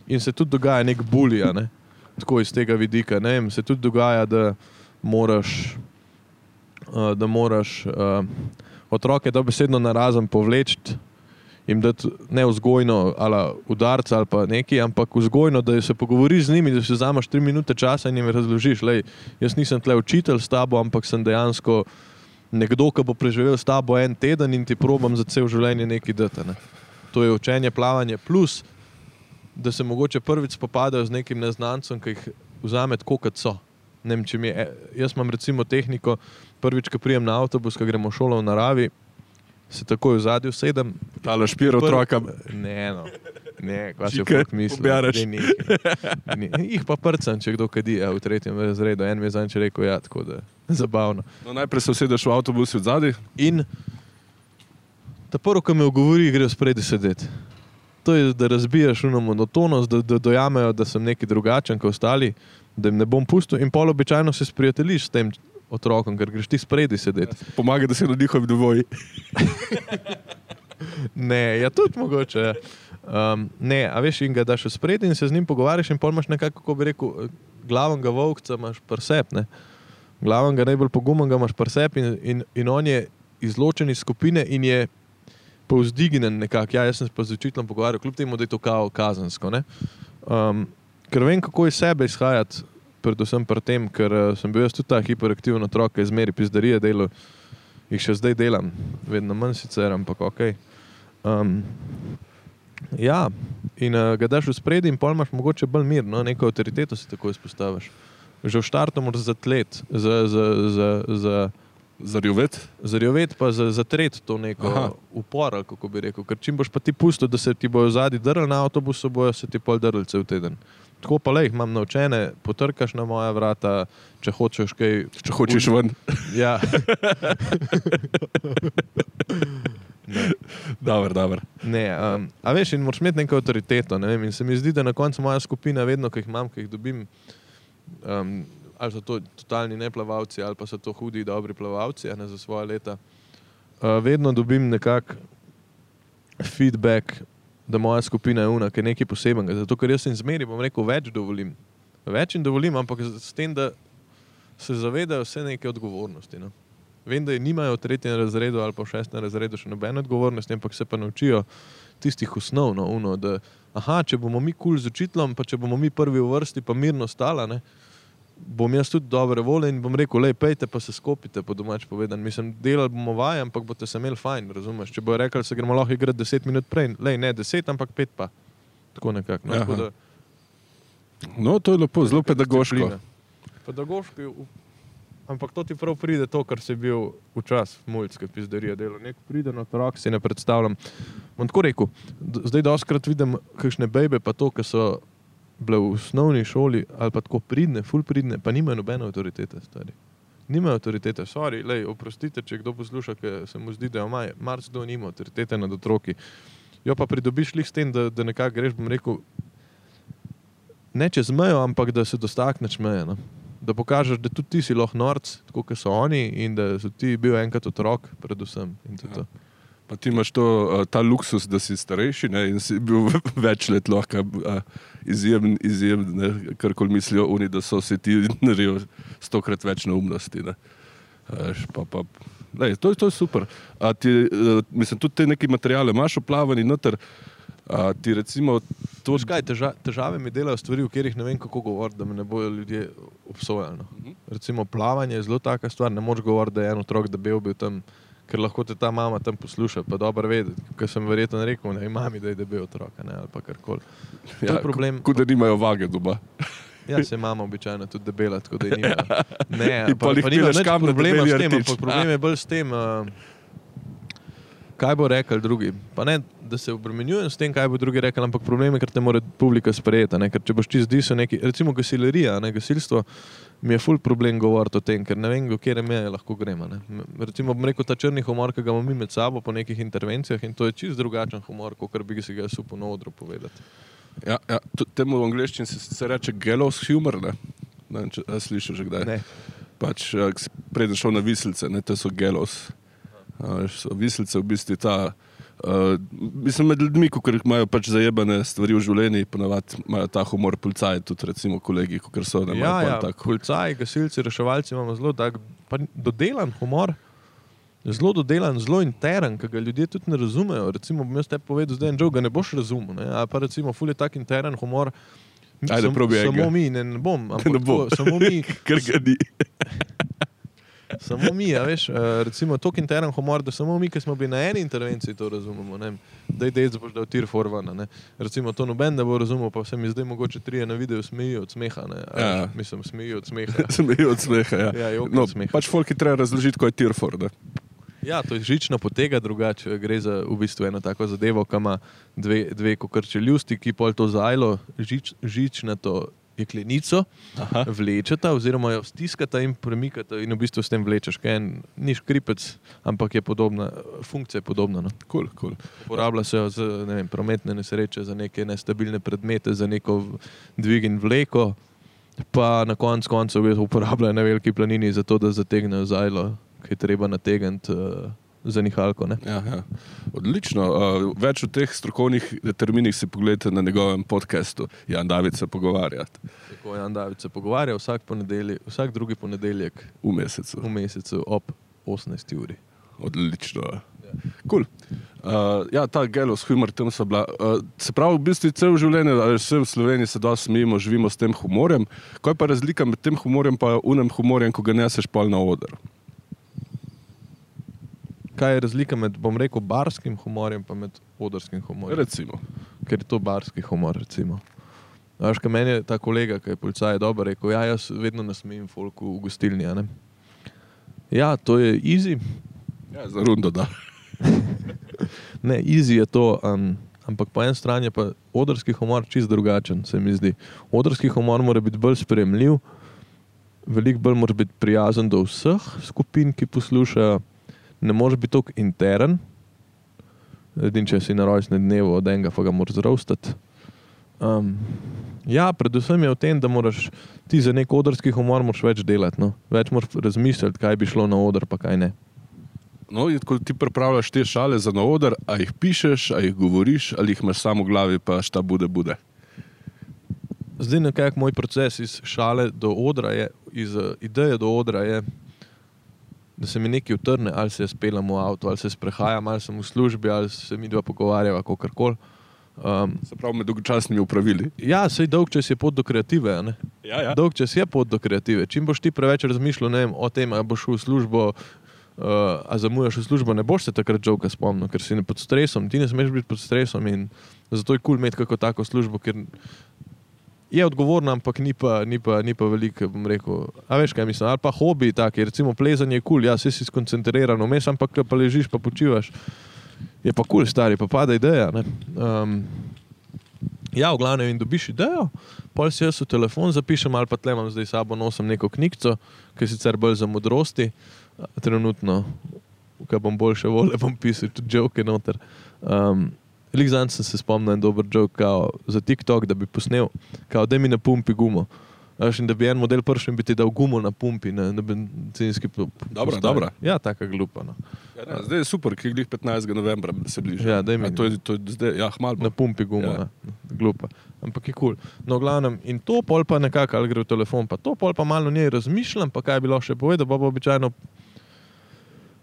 in se tudi dogaja nek bulija, ne? tako iz tega vidika. Ne vem, se tudi dogaja, da moraš, uh, da moraš uh, otroke dobesedno narazen povleči. Jim dati ne vzgojno, ali udarca, ali pa nekaj, ampak vzgojno, da se pogovoriš z njimi, da si vzameš tri minute časa in jim razložiš, da jaz nisem tle učitelj s tabo, ampak sem dejansko nekdo, ki bo preživel s tabo en teden in ti probam za cel življenje nekaj dati. Ne. To je učenje plavanja, plus da se mogoče prvič spopadajo z nekim neznancem, ki jih vzame tako, kot so. Ne vem, če mi je, e, jaz imam recimo tehniko, prvič, ko prijem na avtobus, ko gremo v šolo v naravi, se takoj v zadju sedem. Tale špir otroka. Ne, no. Ne, kaj se Čike, folk misli. poberaš. Daj nekaj. Ne, Jih pa prcam, če kdo kadi, a v tretjem razredu. En mi je zanj rekel, ja, tako da zabavno. No, najprej se usedeš v avtobus od zadaj. In ta prvo, ki me ogovori, gre spredi sedeti. To je, da razbijaš uno monotonost, da, da dojamejo, da sem neki drugačen kot ostali, da jim ne bom pustil. In pol običajno se sprijateljiš s tem otrokom, ker greš ti spredi sedeti. Pomaga, da si na njihovi dovoji. [laughs] Ne, ja, tudi mogoče. ja. Um, ne, a veš, in ga daš v spredje in se z njim pogovarjaš, in pol imaš nekako, kako bi rekel, glavnega volkca imaš prsep. Ne? Glavnega najbolj pogumnega imaš prsep in, in, in on je izločen iz skupine in je povzdignjen nekako. Ja, jaz sem se pa z učiteljem pogovarjal, kljub temu, da je to kao kazensko. ne. Um, ker vem, kako iz sebe izhajati, predvsem pri tem, ker uh, sem bil jaz tudi ta hiperaktiven otrok, ki je zmeri pizdarije delal, jih še zdaj delam, vedno manj sicer, ampak ok. Um, ja, in uh, ga daš v spredje, in pol imaš mogoče bolj mir, no, neko avtoriteto si tako izpostaviš. Že v štartu moraš zatlet, za, za, za, za, Zarjuvet. zarjovet pa za, zatret to neko Aha. upor, kako bi rekel. Ker čim boš pa ti pustil, da se ti bojo zadnji drli na avtobusu, bojo se ti pol drli cel teden. Tako pa le jih imam naučene, potrkaš na moja vrata, če hočeš kaj. Če hočeš ven. Ja. Dobro, [laughs] dobro. Ne, um, a veš, in moraš imeti neko avtoriteto. Ne vem, in se mi zdi, da na koncu moja skupina, vedno, ko jih imam, ko jih dobim, um, ali so to totalni neplavalci, ali pa so to hudi, dobri plavalci, a ne za svoje leta, uh, vedno dobim nekak feedback, da moja skupina je una, ki je nekaj posebenega. Zato, ker jaz jim zmeri, bom rekel, več dovolim. Več jim dovolim, ampak s tem, da se zavedajo vse neke odgovornosti. No. Vem, da je nimajo v tretjem razredu ali pa v šestem razredu še nobene odgovornosti, ampak se pa naučijo tistih osnov. No, uno, da, aha, če bomo mi kul cool z učiteljem, pa če bomo mi prvi v vrsti, pa mirno stala, ne, bom jaz tudi dobre volje in bom rekel, le pejte pa se skopite, po domač povedan. Mislim, delali bomo vaje, ampak boste se imeli fajn, razumeš? Če bo rekel, se gremo lahko igrati 10 minut prej, le ne 10, ampak 5 pa. Tako nekako. No, tako da, No, to je lepo, zelo pedagoško. v- ampak to ti prav pride, to, kar si bil včasih, mulj, ki pizderija delo. Nek pride na otrok, si ne predstavljam. Bom tako rekel, zdaj doskrat vidim kakšne bebe, pa to, ki so bile v osnovni šoli ali pa tako pridne, ful pridne, pa nimajo nobene avtoritete, stari. Nimajo avtoritete, sorry, lej, oprostite, če kdo posluša, ker se mu zdi, da ima marsikdo nima avtoritete nad otroki. Jo pa pridobiš lih s tem, da, da nekako greš, bom rekel, ne čez mejo, ampak da se dostakneš meje. No? Da pokažeš, da tudi ti si lahko norc, tako kot so oni, in da si ti bil enkrat otrok, predvsem. In to je to. Pa ti imaš to, uh, ta luksus, da si starejši ne, in si bil [laughs] več let lahko uh, izjemen, izjemen, ne, kar koli mislijo oni, da so si ti [laughs] naredijo stokrat več neumnosti. Ne. Veš, Pa, pa, lej, to, to je super. A ti, uh, mislim, tudi te neke materijale imaš v plavanju noter. Uh, ti recimo to, Veš Kaj, teža, težave mi delajo stvari, o katerih ne vem, kako govoriti, da me ne bojo ljudje obsojali. No. Mhm. Recimo plavanje je zelo taka stvar, ne moreš govoriti, da je en otrok debel bil tam, ker lahko te ta mama tam posluša, pa dobro vedi, ker sem verjetno rekel, ne, mami, da je debel otrok ne, ali pa karkoli. Je problem. Kot da nimajo vage doma. Ja, se imamo običajno tudi debela, tako da je nima. [laughs] Ne, pa, jih pa nima kam problema s tem, ampak problem je bolj s tem, uh, kaj bo rekel drugi. Pa ne, da se obremenjujem s tem, kaj bo drugi rekel, ampak problem je, ker te mora publika sprejeti. Ker če boš ti se neki, recimo gasilerija, ne, gasilstvo, mi je ful problem govoriti o tem, ker ne vem, kere meje lahko gremo. Ne. Recimo bom rekel, ta črni humor, ki ga imamo mi med sabo po nekih intervencijah in to je čist drugačen humor, kot bi si ga jaz upal na odru povedati. Ja, ja, temu v angleščini se, se reče gallows humor. Ne? Ne, vem, če, a slišiš že kdaj? Ne. Pač, Preden šel na viselce, ne, to so gallows. So viselce v bistvu ta. Uh, mislim, med ljudmi, ki imajo pač zajebane stvari v življenju, ponavadi imajo ta humor, policaji, tudi recimo kolegi, ki so na Ja, ja, tako. policaj, gasilci, reševalci imamo zelo tak, dodelan humor. Zelo dodelan, zelo interen, ki ga ljudje tudi ne razumejo. Recimo, bom jaz te povedal, zdaj žog, ga ne boš razumel. Ne? Ali pa recimo, ful je tak interen humor. Ajde, probi samo mi, ne, ne bom. [laughs] ampak Ne bo. tako, Samo mi, [laughs] Ker ga ni. [laughs] samo mi, a veš, uh, recimo, tok interen humor, da samo mi, ki smo bili na eni intervenciji, to razumemo. Ne? Da je dejstvo, da dal tir forvana. Recimo, to noben ne bo razumel, pa se mi zdaj mogoče trije na videu smejijo od smeha. Ja. veš, Mislim, smejijo od smeha. [laughs] Smejijo od smeha. Ja. Ja, joka no, smeha. pač folk je treba razložiti, kaj je Tirford. ne. Ja, to je žično potega, drugače gre za v bistvu eno tako zadevo, ki ima dve, dve kokrčeljusti, ki pol to zajlo, žič, žičnato jeklenico, Aha. vlečeta oziroma jo stiskata in premikata in v bistvu s tem vlečeš. En, ni škripec, ampak je podobna, funkcija je podobna. No. Cool, cool. Uporablja se jo za ne vem, prometne nesreče, za neke nestabilne predmete, za neko dvig in vleko. Pa na koncu koncev jo uporabljajo na veliki planini, zato da zategnejo zajlo, ki je treba nategniti uh, za nihalko. Ne? Ja, ja. Odlično. Uh, več o teh strokovnih terminih si pogledajte na njegovem podkastu. Jan David se pogovarja Tako Jan David se pogovarja vsak, vsak drugi ponedeljek v mesecu. v mesecu ob 18. uri. Odlično. Cool. Uh, ja, ta gelos, humor, tam so bila. Uh, se pravi, v bistvu celo življenje, ali vse v Sloveniji se dosti smejimo, živimo s tem humorjem. Kaj pa je razlika med tem humorjem in unem humorjem, ko ga neseš pol na oder? Kaj je razlika med, bom rekel, barskim humorjem in odorskim humorjem? Recimo. Ker je to barski humor. Recimo. Veš, kaj meni je ta kolega, ki je policaj, dobro rekel, ja, jaz vedno nasmejem folku v gostilni. a ne." Ja, to je easy. Ja, za rundo, da. [laughs] Ne, easy je to, um, ampak po eni strani je pa odrski humor čist drugačen, se mi zdi. Odrski humor mora biti bolj spremljiv, veliko bolj mora biti prijazen do vseh skupin, ki poslušajo, ne more biti tako intern. Edin, če si na rojstnem dnevu od enega, pa ga moraš zrostati. Um, ja, predvsem je v tem, da moraš ti za nek odrski humor več delati. No? Več moraš razmišljati, kaj bi šlo na oder, pa kaj ne. No, ko ti pripravljaš te šale za na oder, a jih pišeš, a jih govoriš, ali jih imaš samo v glavi, pa šta bude, bude. Zdaj, nekako moj proces iz šale do odra, je, iz uh, ideje do odra je, da se mi nekaj utrne, ali se speljem v avtu, ali se sprehajam, ali sem v službi, ali se mi dva pogovarjava, kako koli. Um, Se pravi, med dolgočasnimi upravili. ja, sej dolg čas je pot do kreative. Ja, ja. Dolg čas je pot do kreative. Čim boš ti preveč razmišljal vem, o tem, ali boš šel v službo, uh, a zamujaš v službo, ne boš se takrat žoga spomnil, ker si ne pod stresom, ti ne smeš biti pod stresom in zato je kul cool imeti kako tako službo, ker je odgovorna, ampak ni pa, ni pa, ni pa veliko, bom rekel. A veš kaj mislim, ali pa hobi taki, recimo plezanje je kul, cool, ja, si si skoncentriran, vmes, ampak pa ležiš, pa počivaš. Je pa kul, cool, stari, pa pada ideja. ne. Um, Ja, v glavnem, in dobiš idejo, pol si jaz v telefon zapišem, ali pa tle imam zdaj sabo nosim neko knjigo, ki je sicer bolj za modrosti, trenutno, ki bom boljše vole, bom pisal tudi joke noter. Um, Lik zanj sem se spomnil en dober joke kao, za TikTok, da bi posnel, kao, da mi na pumpi gumo. Veš, in da bi en model prišel in bi ti dal gumo na pumpi, na, na bencinski pu- Dobra, postaji. dobra. Ja, taka glupa. No. Ja, ne, zdaj je super, ki glih 15. novembra, da se bliža. Ja, daj mi. A to je, to je zdaj, ja, hmal. Na pumpi gumo, Ja. ja. glupa. Ampak je kul. Cool. No, glavnem, in to pol pa nekako, ali gre v telefon, pa to pol pa malo o njej razmišljam, pa kaj bi lahko še povedal, pa, pa običajno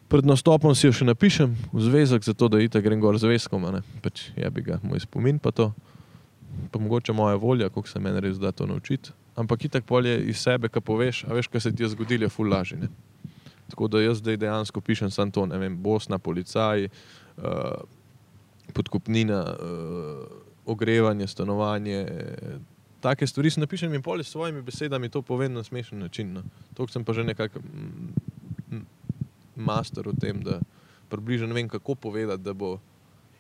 Pred nastopom si jo še napišem v zvezek, zato da itak grem gor z zvezkom, pač je bi ga moj spomin pa to. Pa mogoče moja volja, koliko se meni res da to naučiti. Ampak itak polje iz sebe, ki poveš, a veš, kaj se ti je zgodilo, je ful lažje. Tako da jaz zdaj dejansko pišem samo to, ne vem, Bosna, policaj, uh, podkupnina, uh, ogrevanje, stanovanje. Take stvari si napišem in polje s svojimi besedami to povem na smešen način. No. To sem pa že nekako mm, master v tem, da približno vem, kako povedati, da bo.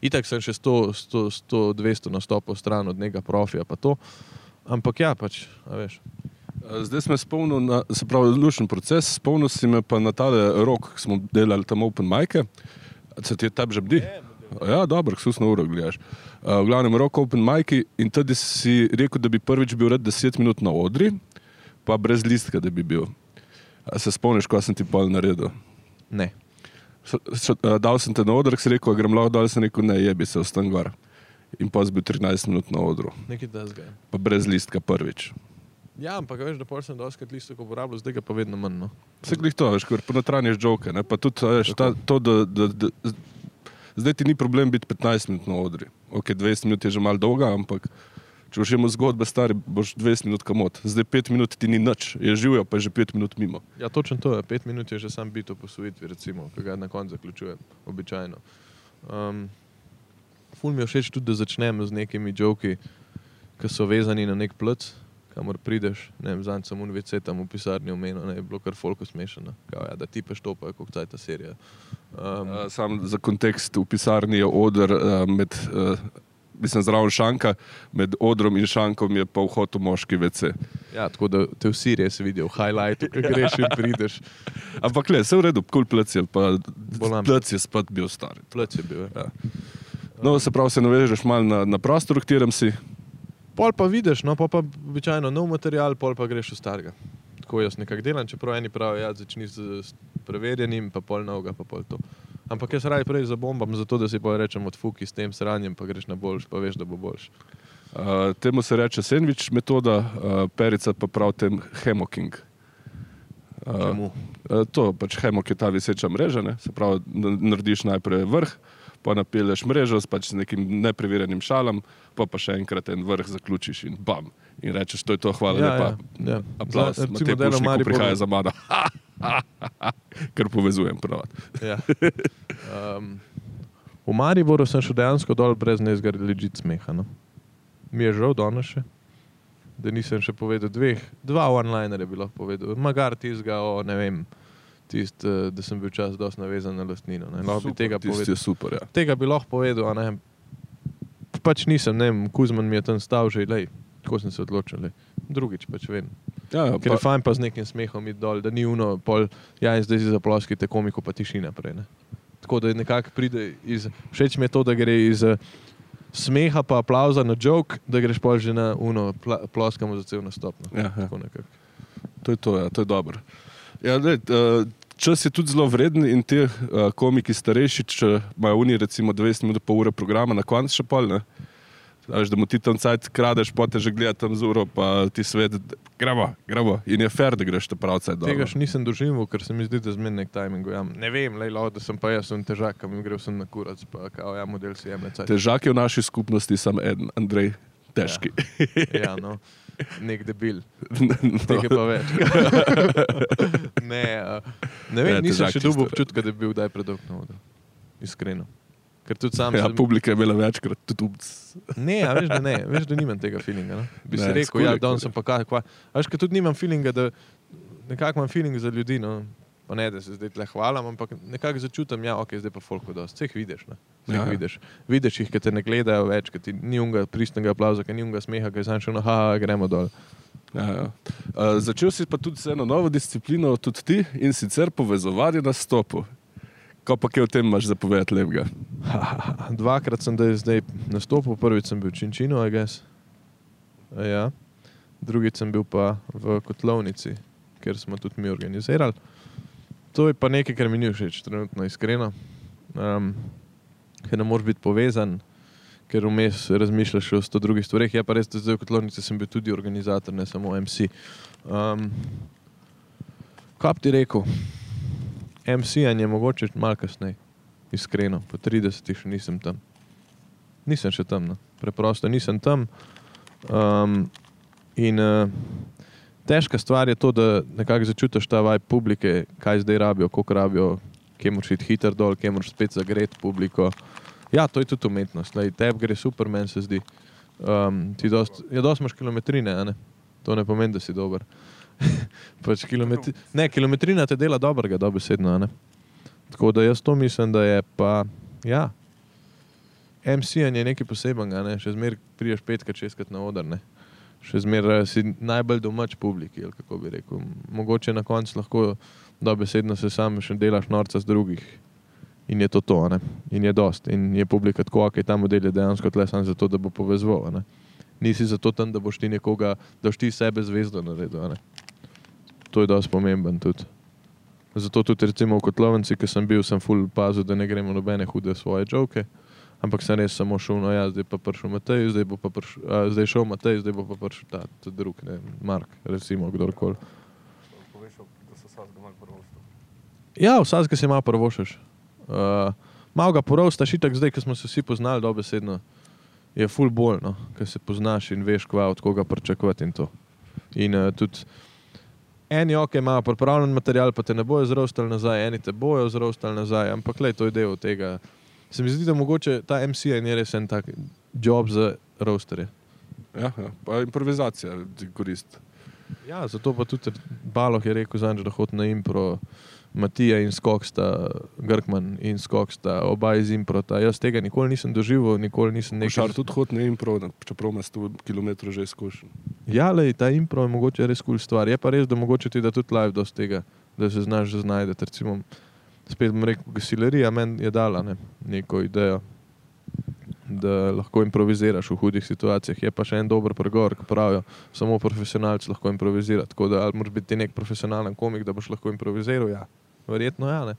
Itak sem še 100, 100, 100 200 nastopov stran od njega profija, pa to. Ampak ja, pač, a veš. Zdaj sem spomnil na, se pravi, lušen proces, spomnil si me pa na tale rok, ki smo delali tam open majke. Se ti je tam že bdi? Ja, dobro, susno uro gledaš. Uh, v glavnem rok open majki in tudi si rekel, da bi prvič bil red 10 minut na odri, pa brez listka, da bi bil. A se spomniš, ko sem ti pol naredil? Ne. So, so, uh, dal sem te na odr, si rekel, grem lahko dol, sem rekel, ne, jebi se, ostan gor. In pa si bil 13 minut na odru, Nekaj tasga. pa brez listka prvič. Ja, ampak veš, da pol sem doskrat listok uporabljal, zdaj ga pa vedno manj. No. Vse glih to, veš, ker ponotranješ žoke, ne, pa tudi, veš, ta, to, da, da, da, zdaj ti ni problem biti 15 minut na odri. Ok, 20 minut je že mal dolga, ampak če boš imel zgodbe stari, boš 20 minut kamot. Zdaj 5 minut ti ni nič, je živijo, pa je že 5 minut mimo. Ja, točno to je. Pet minut je že sam bit o posvojitvi, recimo, ki ga na koncu zaključujem, običajno. Um, ful mi je všeč tudi, da začnem z nekimi joki, ki so vezani na nek plc, kamor prideš. Ne vem, zanj sem UNVC tam v pisarni omenil, ne je bilo kar folko smešano. Kao, ja, da ti peš to, pa je kot ta serija. Um, Uh, sam za kontekst v pisarni je odr uh, med, uh, mislim, zraven šanka, med odrom in šankom je pa vhod v moški WC. ja, tako da te vsi res vidijo v highlightu, ki greš in prideš. [laughs] Ampak le, vse v redu, kul cool plec je, pa Bolan. plec je spet bil star. Plc je bil. Ja. No, se pravi, se navežeš malo na, na prostor, v katerem si. Pol pa vidiš, no pa, pa običajno nov material, pol pa greš v starega. Tako jaz nekako delam, čeprav eni pravijo, ja, začni z s preverjenim, pa pol novega, pa pol to. Ampak jaz raje prej zabombam, zato da si pa rečem odfuki s tem sranjem, pa greš na boljš, pa veš, da bo boljš. Uh, temu se reče sandvič metoda, uh, perica pa pravi tem hemoking. Čemu? Uh, to pač hemok je ta viseča mreža, ne? se pravi, narediš najprej vrh, pa napelješ mrežo s pač z nekim nepreverjenim šalom, pa pa še enkrat en vrh zaključiš in bam. In rečeš, to je to, hvala Ja, lepa. ja, ja. Aplaus, Za- Matej recimo, delo Pušnik Mariboru- prihaja za mano. [laughs] Ker povezujem. Ja. [laughs] Um, v Mariboru sem šel dejansko dol brez nezga ležit smeha. No. Mi je žal danes še, da nisem še povedal dveh, dva one-linerja bi lahko povedal. Magar tizga o, ne vem, tist, eh, da sem bil čas dosti navezan na lastnino. Ne. Lahko bi tega povedal. super, ja. Tega bi lahko povedal, a ne. Pač nisem, ne vem, Kuzman mi je tam stal že, lej, tako sem se odločil. Lej. Drugič pač vem. Ja, ja Ker je pa, fajn pa z nekim smehom iti dol, da ni uno, pol, ja, zdaj si zaploskite komiko, pa tišina prej. Ne? Tako da nekako pride iz, všeč mi je to, da gre iz eh, smeha pa aplauza na jok, da greš pol že na uno, pla, ploskamo za cel nastop. No. ja, ja. To je to, ja, to je dobro. Ja, lej, uh, čas je tudi zelo vreden in te uh, komiki starejši, če imajo oni recimo 20 minut, pol ure programa, na koncu še pol, ne? Veš, da mu ti tam cajt kradeš, pote že gleda tam z uro, pa ti svet, gremo, gremo. In je fair, da greš te pravce dol. Tega no. še nisem doživel, ker se mi zdi, da zmeraj nek timing. Ja, ne vem, lej, lahko, da sem pa jaz sem težak, kam gre vsem na kurac, pa kao, ja, model si jemlje cajt. Težak je v naši skupnosti samo en, Andrej, težki. Ja, no, nek debil. [laughs] no. Teh je pa več. [laughs] ne, uh, ne vem, Ja, nisem še dobil občutka, da bi bil kdaj predolg na odru. Iskreno. Ker tudi sam Ja, sem. publika je bila večkrat tudi upc. Ne, a veš, da ne, veš, da nimam tega feelinga. No? Bi si Ne, rekel, skurje, ja, danes kurje. sem pa kaj. kva. Veš, ker tudi nimam feelinga, da nekako imam feeling za ljudi. No? Pa ne, da se zdaj tle hvalim, ampak nekako začutim, da ja, okay, zdaj pa folko dosti. Vse jih vidiš. Ne? Vse Ja, ja. vidiš. Vidiš jih, ki te ne gledajo več, ki ti ni unga pristnega aplauza, ki ni unga smeha, ki je samo še no, ha, gremo dol. Ja, ja. Uh, začel si pa tudi z eno novo disciplino, tudi ti in sicer povezovanje na stopu. Ko pa kaj o tem imaš zapovedati lepega? [laughs] Dvakrat sem zdaj, nastopil, prvič sem bil v Činčinu, a gess. Ja. Drugič sem bil pa v Kotlovnici, kjer smo tudi mi organizirali. To je pa nekaj, kar mi ni všeč, trenutno iskreno. Um, ker ne moreš biti povezan, ker vmes razmišljaš o sto drugih stvareh. Je pa res, da zdaj v Kotlovnici sem bil tudi organizator, ne samo MC. Um, kaj bi ti rekel? MC-anje mogoče malo kasneje, iskreno, po 30 še nisem tam. Nisem še tam, no. preprosto nisem tam. Um, in uh, težka stvar je to, da nekako začutiš ta vaj publike, kaj zdaj rabijo, koliko rabijo, kje moraš iti hiter dol, kje moraš spet zagreti publiko. Ja, to je tudi umetnost, tebi gre super, meni se zdi. Um, ti dost, ja, dost imaš kilometrine, ne? to ne pomeni, da si dober. [laughs] pač kilometri, ne, kilometrina te dela dobrega, dobesedno. ne. Tako da jaz to mislim, da je pa, ja, MC-anje je nekaj posebenega, ne? še zmeraj priješ petkrat, šestkrat na oder, ne? še zmeraj si najbolj domač publiki, kako bi rekel. Mogoče na koncu lahko dobesedno se sam še delaš norca z drugih. In je to to, ne? in je dost. In je publika tako, kaj ta model je dejansko tle samo zato, da bo povezval. ne. Nisi zato tam, da boš ti nekoga, da boš ti sebe zvezdo naredil. ne. To je dosti pomemben tudi. Zato tudi recimo v Kotlovnici, ki sem bil, sem full pazil, da ne gremo nobene hude svoje žoke. Ampak sem res samo šel, no ja, zdaj pa prišel Matej, zdaj bo pa prišel, a, zdaj šel Matej, zdaj bo pa prišel ta, ta drug, ne, Mark, recimo, kdorkoli. Ja, vsakega si malo prvošeš. Uh, malo ga porosta, šitak zdaj, ko smo se vsi poznali dobesedno, je full bolj, no, ker se poznaš in veš, kva od koga pričakovati in to. In uh, tudi eni ok, imajo pripravljen material, pa te ne bojo zrostali nazaj, eni te bojo zrostali nazaj, ampak le, to je del tega. Se mi zdi, da mogoče ta MC je res en tak job za roasterje. Ja, ja. Pa improvizacija ti koristi. Ja, zato pa tudi Baloh je rekel, zanj, da hodi na impro. Matija in Skok sta, Grkman in Skok sta, oba iz Improta. Jaz tega nikoli nisem doživel, nikoli nisem nekaj. Šar tudi hod na impro, čeprav ima 100 km že izkušen. Ja, le, ta impro je mogoče res kul cool stvar. Je pa res, da mogoče ti da tudi live dosti tega, da se znaš že znajdeti. Recimo, spet bom rekel, gasilerija meni je dala ne, neko idejo, da lahko improviziraš v hudih situacijah. Je pa še en dober pregovor, ki pravijo, samo profesionalci lahko improvizira. Tako da ali moraš biti ti nek profesionalen komik, da boš lahko improviziral. Ja. Verjetno ja, ne.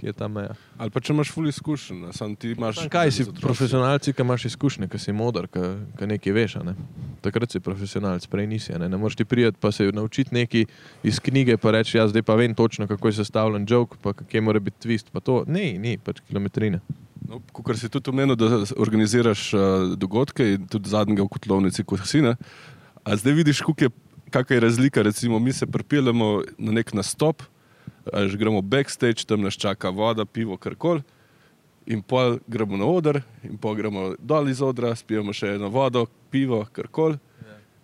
Kje je ta meja? Ali pa če imaš ful izkušen, sam ti imaš. Sam kaj si profesionalci, ki imaš izkušnje, ki si modar, ki nekaj veš. Ne? Takrat si profesionalc, prej nisi. Ne, ne moreš ti prijeti pa se naučiti nekaj iz knjige, pa reči, jaz zdaj pa vem točno, kako je sestavljen joke, pa kje mora biti twist. Pa to, ne, ni, pač kilometrine. No, Kot si tudi omenil, da organiziraš uh, dogodke, tudi zadnjega v Kotlovnici, kot si ne. A zdaj vidiš, kako je, kakšna je razlika. Recimo, mi se pripeljemo na nek nastop, že gremo backstage, tam nas čaka voda, pivo, karkoli. In pol gremo na oder, in pol gremo dol iz odra, spijemo še eno vodo, pivo, karkoli.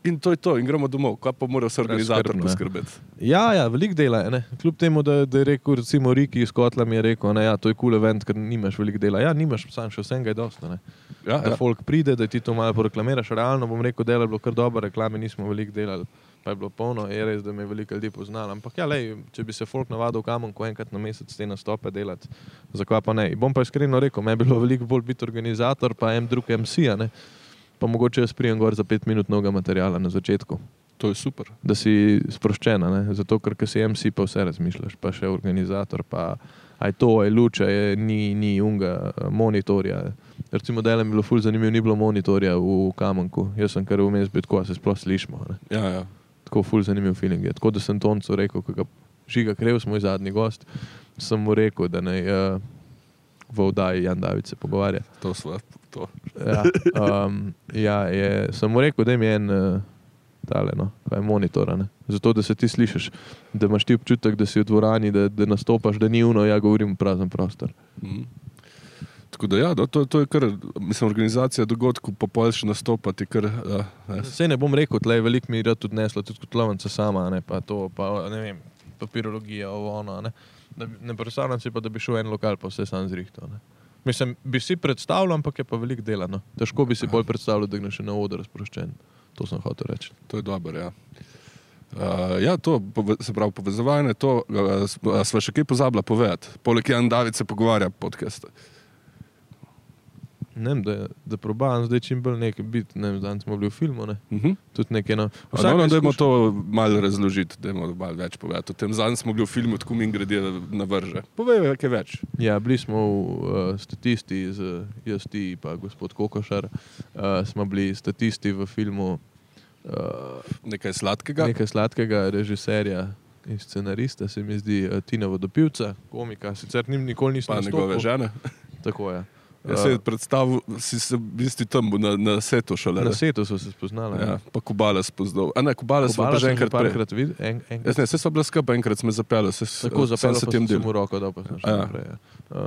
In to je to, in gremo domov. Kaj pa mora vse organizator ja. poskrbeti? Ja, ja, veliko dela je. Ne? Kljub temu, da, da je rekel, recimo Riki iz Kotla mi je rekel, da ja, to je kul cool event, ker nimaš veliko dela. Ja, nimaš, sam še vsega je dosta. Ne? Ja, Da ja. folk pride, da ti to malo poreklamiraš. Realno bom rekel, da je bilo kar dobro, reklame nismo veliko delali. Pa je bilo polno, je res, da me je veliko ljudi poznalo. Ampak, ja, lej, če bi se folk navadil kamen, ko enkrat na mesec te nastope delati, zakaj pa ne? Bom pa iskreno rekel, me je bilo veliko bolj biti organizator, pa en drug MC, pa mogoče jaz prijem gor za pet minut novega materiala na začetku. To je super. da si sproščena, ne? zato ker si MC, pa vse razmišljaš, pa še organizator, pa aj to, aj luče, je, ni, ni unga, eh, monitorja. Recimo, da je bilo ful zanimivo, ni bilo monitorja v Kamenku, jaz sem kar vmes bil tako, se sploh slišimo. Ne? Ja, ja. Tako ful zanimiv feeling je. Tako da sem Toncu rekel, ko ga žiga krev, moj zadnji gost, sem mu rekel, da naj uh, v oddaji Jan David se pogovarja. To sva, to. Ja, um, ja je, sem mu rekel, da mi je en uh, tale, no, kaj je monitor, a ne. zato da se ti slišiš, da imaš ti občutek, da si v dvorani, da, da nastopaš, da ni uno, ja govorim prazen prostor. Mhm. Tako da, ja, no, to, to je kar, mislim, organizacija dogodkov, pa pol še nastopati, kar, uh, ne, Vse ne bom rekel, tle je veliko mi rad odnesla, tudi kot lovnica sama, ne pa to, pa ne vem, papirologija, ovo ono. Ne, Da ne predstavljam si pa, da bi šel en lokal, pa vse sam zrihtal. ne. Mislim, bi si predstavljal, ampak je pa veliko dela. No. Težko bi si bolj predstavljal, da greš na oder sproščen. To sem hotel reči. to je dobro. Ja. Uh, ja, to se pravi povezovanje, to uh, smo še kaj pozabila povedati. Poleg Jan David se pogovarja podcast. Ne vem, da, da probam zdaj čim bolj nekaj biti. Ne vem, danes smo bili v filmu, ne? Uh -huh. tudi nekaj. No. Vsakmo, da izkušnja- to malo razložiti, da malo več povedati. O tem zadnjem smo bili v filmu, tako mi grede na vrže. Povej kaj več. Ja, bili smo v uh, statisti, z jaz ti in gospod Kokošar. Uh, smo bili statisti v filmu uh, Nekaj sladkega. nekaj sladkega režiserja, in scenarista, se mi zdi uh, Tina Vodopivca, komika, sicer njim nikoli nisem Pa njegove žene. Tako je. Jaz se predstavljam, si se v bistvu tam na, na setu šele. Na ne? svetu so se spoznali. Ja, pa Kubala spoznal. A ne, Kubala smo pa že enkrat prej. parkrat videli. En, enkrat. Jaz ne, se so bila skupaj, enkrat smo zapeljali, se Tako zapeljal se tem mu roko šel Ja. naprej. Ja.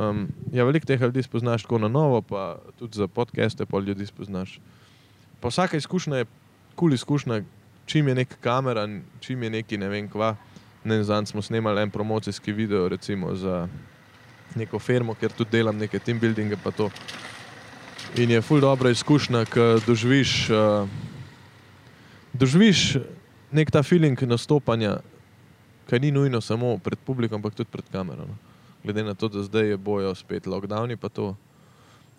Um, ja, veliko teh ljudi spoznaš tako na novo, pa tudi za podcaste pa ljudi spoznaš. Pa vsaka izkušnja je kul cool izkušnja, čim je neka kamera, čim je neki ne vem kva. Ne, Zanj smo snemali en promocijski video recimo, za neko firmo, kjer tudi delam neke team buildinge. pa to. In je ful dobra izkušnja, ko doživiš, uh, doživiš nek ta feeling nastopanja, ki ni nujno samo pred publikom, ampak tudi pred kamero. No. Glede na to, da zdaj je bojo spet lockdowni, pa to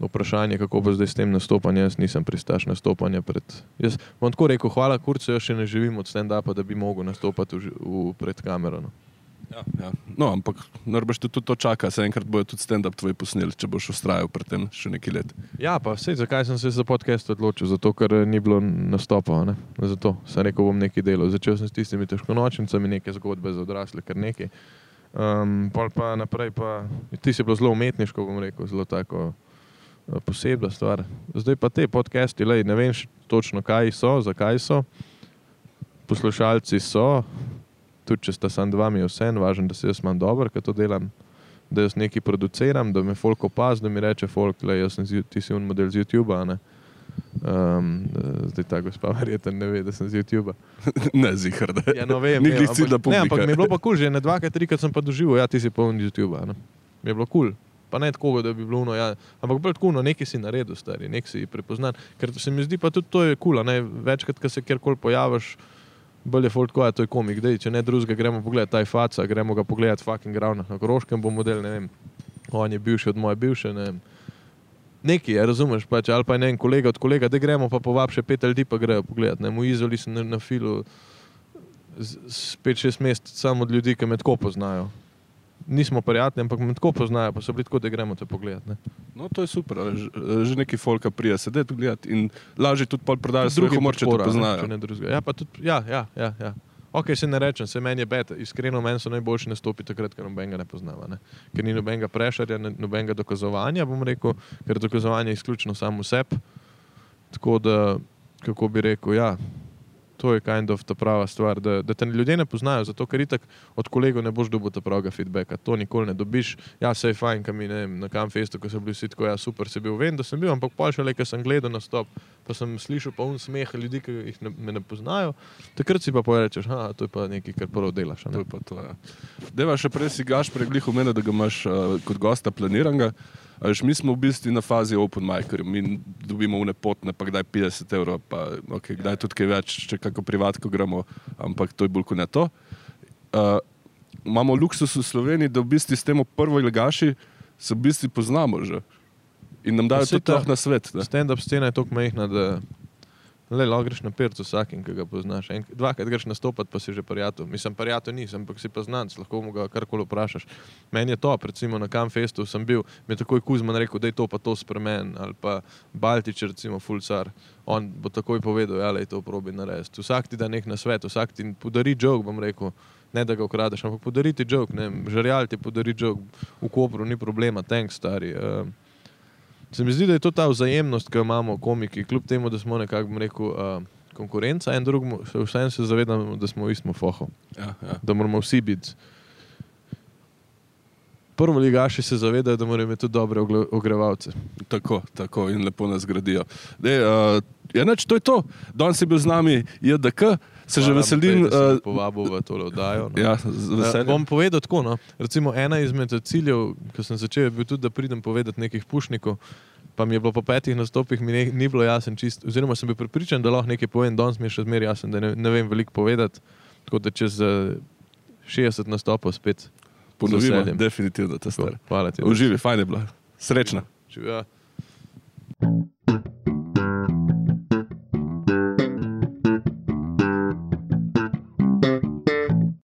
vprašanje, kako bo zdaj s tem nastopanjem, jaz nisem pristaš nastopanja pred. Jaz bom tako rekel, hvala kurcu, jaz še ne živim od stand-upa, da bi mogel nastopati v, v, pred kamero. No. Ja, ja. No, ampak najbrž te tudi to čaka, se enkrat bojo tudi stand-up tvoj posneli, če boš ustrajal pri tem še nekaj let. Ja, pa vse, zakaj sem se za podcast odločil? Zato, ker eh, ni bilo nastopa. Ne? Zato sem rekel, bom nekaj delal. Začel sem s tistimi težkonočnicami, neke zgodbe za odrasle, kar nekaj. Um, pol pa naprej, pa ti si bilo zelo umetniško, bom rekel, zelo tako eh, posebna stvar. Zdaj pa te podcasti, lej, ne vem točno, kaj so, zakaj so. Poslušalci so, tudi če sta sam dva, mi je vse, važno, da se jaz imam dobro, ker to delam da jaz nekaj produciram, da me folk opazi, da mi reče, folk, le, jaz sem z, ti si un model z YouTuba. Ne? Um, zdaj ta gospa [laughs] verjetno ne ve, da sem z YouTuba. ne, zihar, da Ja, no, vem, Ni glih cilj, da ampak, ne, ampak mi je bilo pa kul, cool, že ne dvakrat, trikrat sem pa doživel, ja, ti si poln YouTuba. Ne? Mi je bilo kul. Cool. Pa ne tako, da bi bilo no, ja, ampak bolj tako, no, nekaj si naredil, stari, nekaj si prepoznan. Ker se mi zdi pa tudi to je kul, cool, večkrat, ko se kjerkoli pojaviš, bolj je folk, ja, to je komik, dej, če ne drugega, gremo pogledat taj faca, gremo ga pogledat fucking gravna, na Koroškem bo model, ne vem, on je bivši od moje bivše, ne vem. Nekaj je, razumeš, pač, ali pa ne en kolega od kolega, da gremo pa povab še pet ljudi, pa grejo pogledat. Ne, mu izoli sem na, na filu z- z pet, šest mest, samo od ljudi, ki me tako poznajo. Nismo prijatelji, ampak me tako poznajo, pa so bili tako, da gremo te pogledat. Ne. No, to je super, že, že neki folka prija sedeti gledati in lažje tudi pol prodajo svoj humor, če ne, poznajo. če ne drugega. Ja, pa tudi, ja, ja, ja, ja. Ok, se ne rečem, se meni je beta. Iskreno, meni so najboljši nastopi takrat, ker nobenega ne poznava. Ne? Ker ni nobenega prešarja, ne- nobenega dokazovanja, bom rekel, ker dokazovanje je izključno samo sebi. Tako da, kako bi rekel, ja, to je kind of ta prava stvar, da, da te ljudje ne poznajo, zato ker itak od kolegov ne boš dobil ta pravega feedbacka. To nikoli ne dobiš. Ja, se je fajn, kam vem, na kamfestu, ko so bili vsi tako, ja, super si bil, vem, da sem bil, ampak pa še le, ker sem gledal na stop, pa sem slišal pa un smeh ljudi, ki jih ne, me ne poznajo, takrat si pa porečeš, da to je pa nekaj, kar prvo delaš. a To Ne? je pa to. Ja. Deva še prej si gaš preglih omenil, da ga imaš uh, kot gosta planiranega. A Veš, mi smo v bistvu na fazi open micer, mi dobimo une potne, pa kdaj 50 evrov, pa okay, kdaj tudi kaj več, če kako privatko gremo, ampak to je bolj kot ne to. Uh, imamo luksus v Sloveniji, da v bistvu s tem prvo ilegaši se v bistvu poznamo že. In nam dajo tudi ta- na svet. Stand-up scena je tako majhna, da le lahko greš na percu vsakim, ki ga poznaš. En, dvakrat greš nastopati, pa si že prijatelj. Mislim, prijatelj nisem, ampak si pa znanc, lahko mu ga karkoli vprašaš. Meni je to, recimo na Kamfestu sem bil, mi je takoj Kuzman rekel, da je to pa to spremen, ali pa Baltič, recimo Fulcar. On bo takoj povedal, ja, le to probi narediti. Vsak ti da nek na svet, vsak ti podari jog, bom rekel. Ne da ga ukradeš, ampak podari ti jog, žarjal ti podari jog, v Kopru ni problema, tank stari. Uh, Se mi zdi, da je to ta vzajemnost, ki jo imamo komiki, kljub temu, da smo nekako rekel, uh, konkurenca en drugemu, še vseeno se zavedamo, da smo v istem fohu, Ja, ja. da moramo vsi biti. Prvo ligaši se zavedajo, da morajo imeti tudi dobre ogrevalce. Tako, tako in lepo nas gradijo. Dej, uh, ja, neč, to je to. Danes je bil z nami JDK, se že veselim. Da Uh, Povabil v tole oddajo. No. ja, Eh. Bom povedal tako. No. Recimo, ena izmed ciljev, ki sem začel, je bil tudi, da pridem povedati nekih pušnikov. Pa mi je bilo po petih nastopih, mi ne, ni bilo jasno, čist, oziroma sem bil pripričan, da lahko nekaj povem, danes mi je še zmeraj jasno, da ne, ne vem veliko povedati. Tako da čez uh, 60 nastopov spet Ponovimo, veseljem. definitivno ta stvar. Hvala ti. Uživi, fajn je bila. Srečna. Živijo.